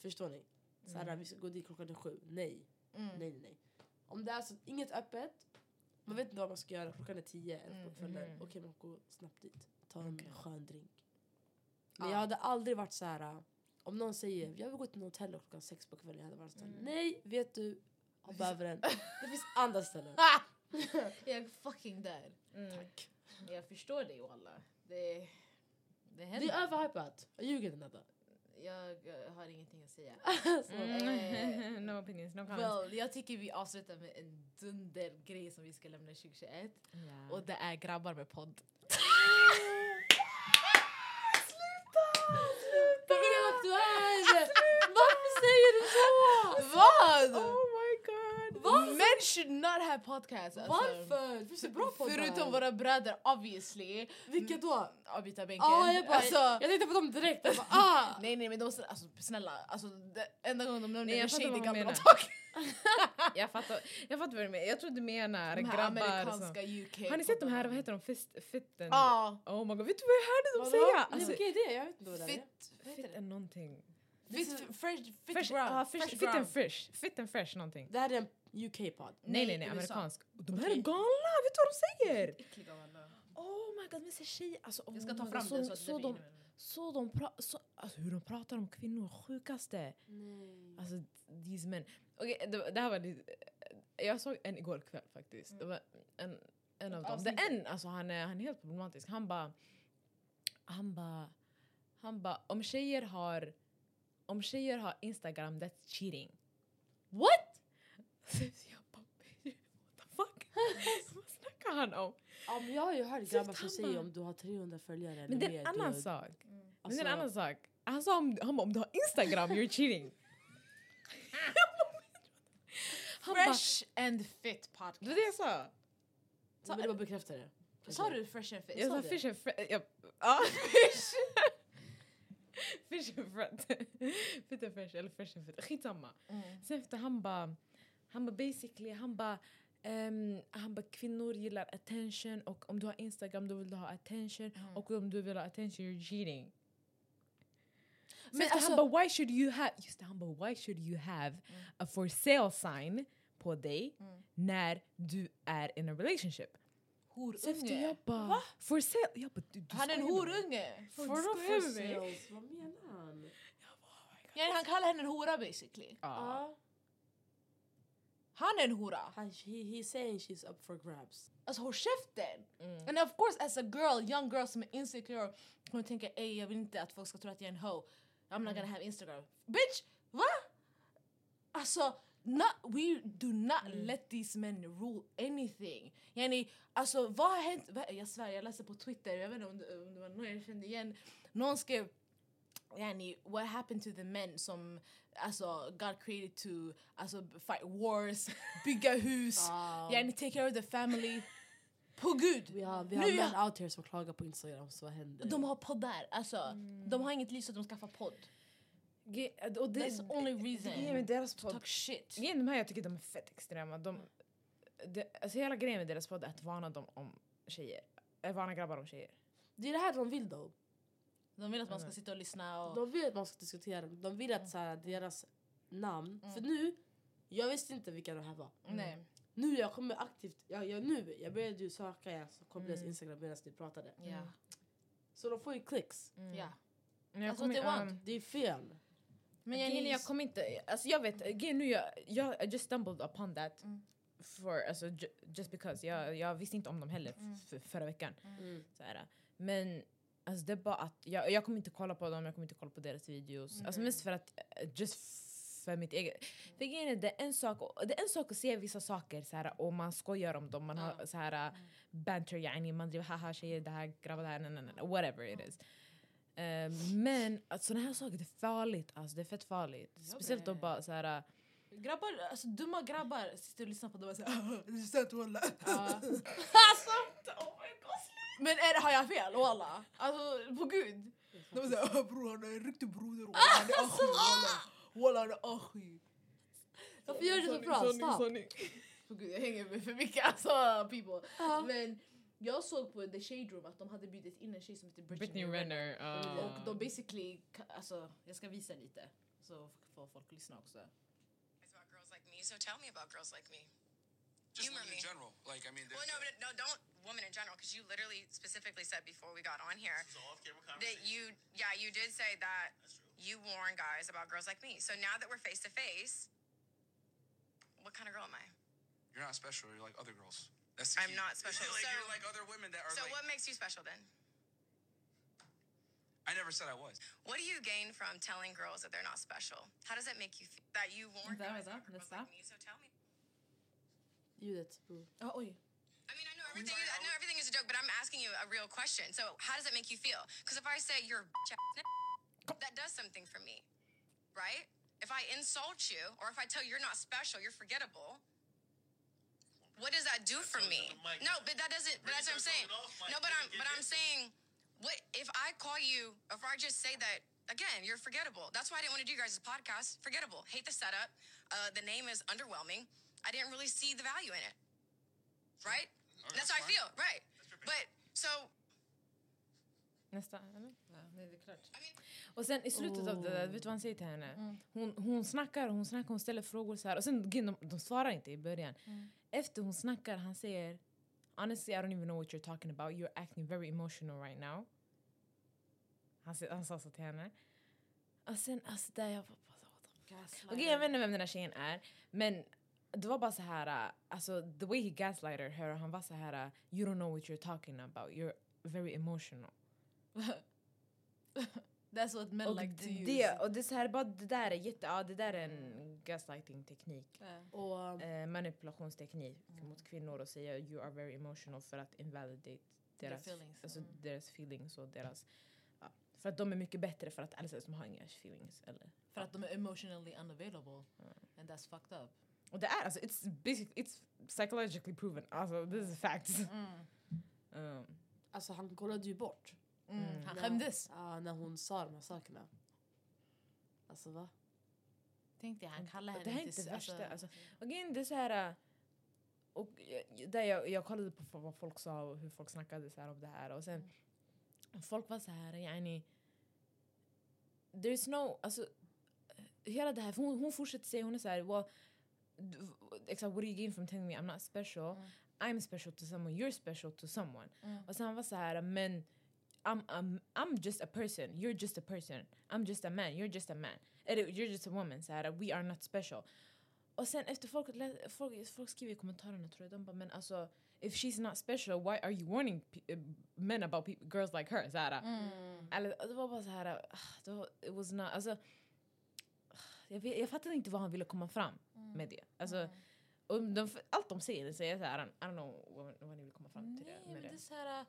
Förstår ni? Så här, vi ska gå dit klockan är sju. Nej. Mm. Nej, nej, nej. Om det är så inget öppet, man vet inte vad man ska göra, klockan är tio eller på Mm, kvällen. mm. Okej, man går snabbt dit. Ta en Okej. skön drink. Men Ja. jag hade aldrig varit så här. om någon säger jag vill gå till en hotell klockan sex på kvällen, jag hade varit så här, Mm. nej, vet du, hoppa över <laughs> den. Det finns andra ställen. <laughs> Jag är fucking där. Mm. Tack. Jag förstår dig walla. Det, det Det är överhypat. Jag ljuger inte Nada. Jag eh, har ingenting att säga. <laughs> Så, Mm. <laughs> no opinions, no comments. Well, jag tycker vi avslutar med en dundergrej som vi ska lämna 2021. Ja. Och det är grabbar med podd. Vad elak du är! Varför säger du så? Vad? Oh! Varför? Men should not have podcasts. Alltså. Varför? Det finns bra poddar. Förutom våra bröder obviously. Vilka då? Avbytarbänken. Ah, jag, bara, alltså, jag tänkte på dem direkt. Jag bara, <laughs> ah. nej nej men de alltså, snälla, alltså, det enda gången de Nej, nämner en tjej det vad är gamla. <laughs> Jag fattar, jag fattar vad du menar. Jag tror du menar De här grabbar som... UK Har ni sett de här, vad heter de, fist, fitten? Ja. Oh my god, vet du vad jag hörde dem säga? Nej, Alltså, vilka är det? Jag vet inte vad det är. Fit, vad and någonting. Fit, fresh, fit Fresh, ah, fish, fresh fit and fresh. Fit and fresh någonting. Det här är en UK-podd. Nej nej nej, USA. amerikansk. De här är galna, vet du vad de säger? Äckliga. Oh my god, men så tjejer, alltså oh Jag ska ta fram så, det så så, de, så de pratar, så, alltså hur de pratar om kvinnor, sjukaste. Nej. Alltså these men. Okej, det, det här var lite, jag såg en igår kväll faktiskt. Det var en, en av dem. Det är en, alltså han är, han är helt problematisk. Han bara, han bara, han bara, om tjejer har, om tjejer har Instagram, that's cheating. What? Så jag bara, what the fuck? <laughs> Vad snackar han om? Ja, men jag har ju hört grabbar som säger om du har 300 följare eller Men det är mer, en annan du- sak. Men det Alltså, är en annan sak. Han sa om, han bara, om du har Instagram, you're cheating. <laughs> han Fresh and fit podcast. det var det jag sa. Jag vill bara bekräfta det. Sa du fresh and fit? Jag sa det? fish and. Ja. ja. <laughs> Fish. fish and fret. Fit and fresh eller fresh and fit. Skitsamma. Mm. Sen efter han bara, han bara basically, han bara ehm, han bara kvinnor gillar attention och om du har Instagram då vill du ha attention Mm. och om du vill ha attention you're cheating. Men alltså- han bara why should you have, just det, han bara why should you have a for sale sign på dig Mm. när du är in a relationship? Horunge. jag bara, for sale? Jag bara, du, du Han är en horunge. For for mig. sales, vad menar han? Ja, han kallar henne en hora basically. Ja. Ja. Han är en hora. Han, he, he's saying she's up for grabs. Alltså håll käften! Mm. And of course as a girl, young girl som är insecure kommer tänka ey jag vill inte att folk ska tro att jag är en hoe. I'm not gonna have Instagram. Bitch! Va? Alltså, not, we do not let these men rule anything. Yani, alltså vad har hänt? Jag svär, jag läste på Twitter, jag vet inte om det, om det var någon jag kände igen. Någon skrev Yani, what happened to the men som alltså, got created to alltså, fight wars, <laughs> bygga hus, Ah. yani, take care of the family. På gud! Vi har, vi Nu har är män out here som klagar på Instagram, så vad händer? De har poddar, alltså. De har inget liv så de skaffar podd. Ge- Och det, That's the only reason. Grejen med deras podd, Talk shit. grejen med de jag tycker de är fett extrema. De, det, alltså hela grejen med deras podd är att varna dem om tjejer. Äh, varna grabbar om tjejer. Det är det här de vill då. De vill att man ska sitta och lyssna och... De vill att man ska diskutera, de vill att så här, deras namn... För nu, jag visste inte vilka de här var. Nej. Nu jag kommer aktivt, jag, jag, nu, jag började ju söka, jag kom deras instagram medan ni pratade. Ja. Så de får ju klicks. Ja. Men jag That's what they want. um, Det är fel. Men är, jag kommer inte, alltså jag vet, grejen nu jag, jag I just stumbled upon that Mm. for, alltså, ju, just because, jag, jag visste inte om dem heller f- förra veckan. Mm. Så här. Men alltså, det är bara att jag, jag kommer inte kolla på dem, jag kommer inte kolla på deras videos. Alltså mest för att, eh, just för mitt eget. För grejen är, det är en sak, det är en sak att se vissa saker så här, och man skojar om dem, man har så här banter, yani, man driver haha tjejer, det här grabbar, det här, nej, nej, nej, whatever it is. Eh, men att såna här saker det är farligt, alltså det är fett farligt. Speciellt då bara så här. Grabbar, alltså dumma grabbar sitter och lyssnar på dem och säger det är sant walla. Ja. <laughs> <laughs> alltså. Men är det, har jag fel walla? Alltså på gud. De säger bror han är en riktig broder walla han är achi walla. Walla han är achi. Varför gör du så bra? Stop. På gud jag hänger med för mycket alltså people. Men jag såg på The Shade Room att de hade bjudit in en tjej som heter Brittany, Britney Renner. uh, Och de basically, alltså jag ska visa lite så får folk lyssna också. It's about girls like me, so tell me about girls like me. Just Humor women in general. Like, I mean, Well, no, but no, don't women in general, because you literally specifically said before we got on here It's all off-camera that conversation. you, yeah, you did say that That's true. you warn guys about girls like me. So now that we're face to face, what kind of girl am I? You're not special. You're like other girls. That's the I'm key. not special. like, So- you're like other women that are So like. what makes you special then? I never said I was. What do you gain from telling girls that they're not special? How does it make you feel that you warn Vänta, guys vänta, about girls nästa. like me? So tell me. Ljudet bror. Ah, oj. I mean, I know everything. Is, I know everything is a joke, but I'm asking you a real question. So, how does it make you feel? Because if I say you're a bitch that does something for me, right? If I insult you, or if I tell you you're not special, you're forgettable. What does that do for me? like a mic. No, but that doesn't. But that's what I'm saying. something off mic. No, but I'm. But I'm saying, what if I call you? If I just say that again, you're forgettable. That's why I didn't want to do you guys' podcast. Forgettable. Hate the setup. Uh, the name is underwhelming. I didn't really see the value in it. Right? Okay, That's that's how I feel. Right. But so Nästa, eller? Ja, det är klart. Och sen i slutet av det där, vet du vad han säger till henne? Hon, hon snackar, hon snackar, hon ställer frågor så här. Och sen de, de svarar inte i början. Efter hon snackar, han säger Honestly I don't even know what you're talking about. You're acting very emotional right now. Han, han sa så till henne. Och sen, alltså där jag bara... Okej jag vet inte vem den här tjejen är. Men det var bara så här, uh, alltså the way he gaslighted her, han var så här, uh, you don't know what you're talking about. You're very emotional. <laughs> That's what men Och like to use. det, och det, är så här, bara, det där är jätte, ja, det där är en gaslighting-teknik. Ja. Och Eh, manipulationsteknik mot kvinnor och säga you are very emotional för att invalidate Their deras feelings. Alltså Mm. deras feelings och deras... Ja, för att de är mycket bättre för att alla som har inga feelings. Eller, För att de är emotionally unavailable. And that's fucked up. Och det är alltså, it's, basic, it's psychologically proven. Alltså this is facts. <laughs> Um, alltså han kollade ju bort. Mm. Han När- skämdes. Ja, när hon sa de här sakerna. Alltså va? Tänkte jag, han kallade det henne här är inte... inte s- värsta. Alltså, och grejen, det är så här... äh, Och där jag, jag kollade på vad folk sa och hur folk snackade så här om det här. Och sen folk var så här, yani... There's no... Alltså, hela det här, hon, hon fortsätter säga, hon är så här, well, exakt, what do you gain from telling me I'm not special? I'm special to someone, you're special to someone. Och sen var så här, men I'm, I'm, I'm just a person, you're just a person. I'm just a man, you're just a man. Eller you're just a woman, så här, we are not special. Och sen efter folk, folk, folk skriver i kommentarerna tror jag, de bara men alltså if she's not special why are you warning uh, men about girls like her? Så här, Eller det var bara så här, ah, det var, it was not, alltså jag, vet, jag fattade inte vad han ville komma fram med det. Alltså, och de, allt de säger, säger så här, I don't know vad, ni vill komma fram till Nej, det, men det det. är så här... uh,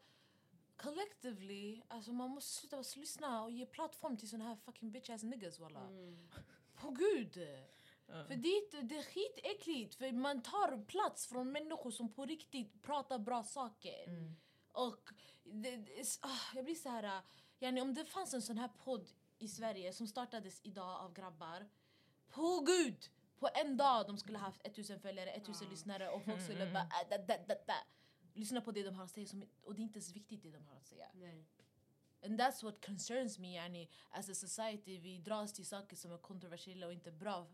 Collectively, alltså man måste sluta lyssna och ge plattform till såna här fucking bitch ass niggas walla. På gud! För dit, det är skitäckligt, för man tar plats från människor som på riktigt pratar bra saker. Mm. Och det, det, är ah, jag blir så här, ah, yani, om det fanns en sån här podd i Sverige som startades idag av grabbar, på gud! På en dag de skulle haft 1000 följare, 1000 lyssnare och folk skulle bara äh, da, da, da, da. lyssna på det de har att säga som, och det är inte ens viktigt det de har att säga. Nej. And that's what concerns me yani, as a society. Vi dras till saker som är kontroversiella och inte bra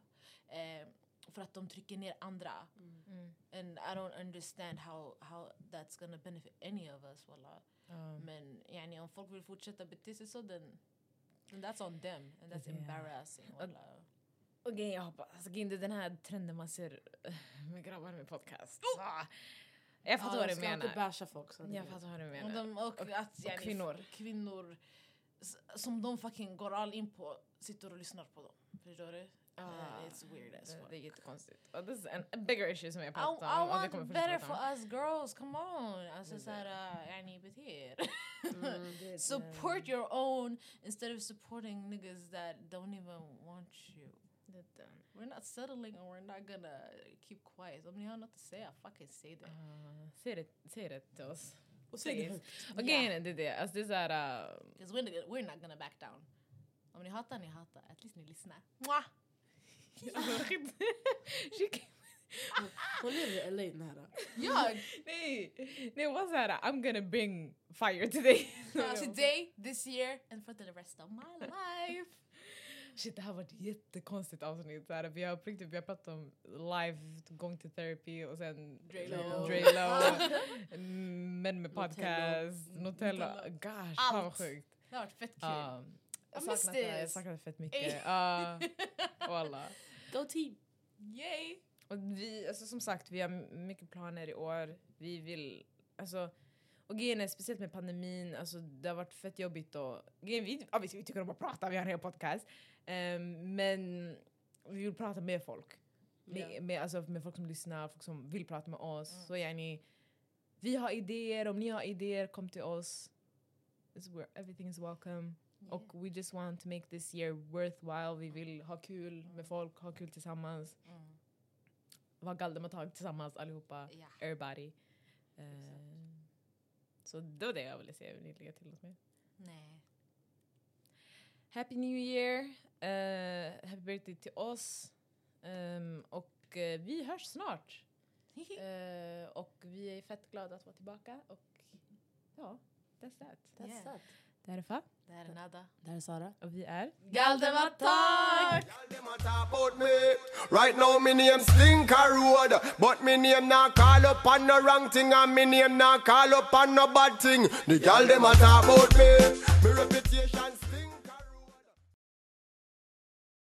eh, för att de trycker ner andra. And I don't understand how, how that's gonna benefit any of us. Wallah. Ja. Men yani, om folk vill fortsätta bete sig så, then, then that's on them. And that's Ja. embarrassing. Wallah. Okej, jag hoppas. Alltså, är den här trenden man ser eh, med grabbar med podcast. Ah. Jag fattar vad du ska inte menar. basha folk. Så Jag fattar vad du Och, menar. de, och, att yani, kvinnor. kvinnor s- som de fucking går all in på sitter och lyssnar på dem. Förstår du? Ah, Eh, it's weird as det, fuck. det är jättekonstigt. Och this is an, a bigger issue som jag I, pratar I om. och kommer want fortsätta better for us girls, come on! Alltså såhär, uh, yani bete er. Support your own instead of supporting niggas that don't even want you. We're not settling and we're not gonna keep quiet. Om ni har något att säga, fucking say det. Ah, Säg det, säg det till oss. Och säg det Please. högt. Och grejen är det, är det. Alltså det är såhär... Uh, Because we're, not- we're not gonna back down. Om ni hatar, ni hatar. At least ni lyssnar. Mwah! Hon lever i LA den här. Ja, Nej, nej vad såhär, I'm gonna bring fire today. today, this year and for the rest of my <laughs> life. Shit det här var ett jättekonstigt avsnitt. Såhär, vi, har, på riktigt, vi har pratat om live, going to therapy och sen Drelo. Drelo, män med podcast, Nutella. Gosh, fan vad Allt. sjukt. Det har varit fett kul. Ja. jag saknar det, jag saknar det fett mycket. Ja, Walla. Go team! Yay! Och vi, alltså som sagt, vi har mycket planer i år. Vi vill, alltså, och grejen är speciellt med pandemin, alltså det har varit fett jobbigt och grejen, vi, ja, vi, vi tycker om att prata, vi har en hel podcast. Ehm, men vi vill prata med folk. Med, Ja. med, alltså, med folk som lyssnar, folk som vill prata med oss. Så yani, vi har idéer, om ni har idéer, kom till oss. It's where everything is welcome. Och we just want to make this year worthwhile. Vi vill ha kul med folk, ha kul tillsammans. Mm. Vara galdematag tillsammans allihopa. Ja. Everybody. Eh, så det var det jag ville säga. Vill ni lägga till något mer? Nej. Happy New Year! Eh, happy birthday till oss. Ehm, och eh, vi hörs snart. <laughs> Eh, och vi är fett glada att vara tillbaka. Och ja, that's that. That's Yeah. that. Det här är Fa. Det här är Nada. Det här är Sara. Och vi är... Me. Right now me name Slinker Road, but me name not call up on no wrong thing, and me name not call up on no bad thing. The y'all dem a talk about me. Me reputation.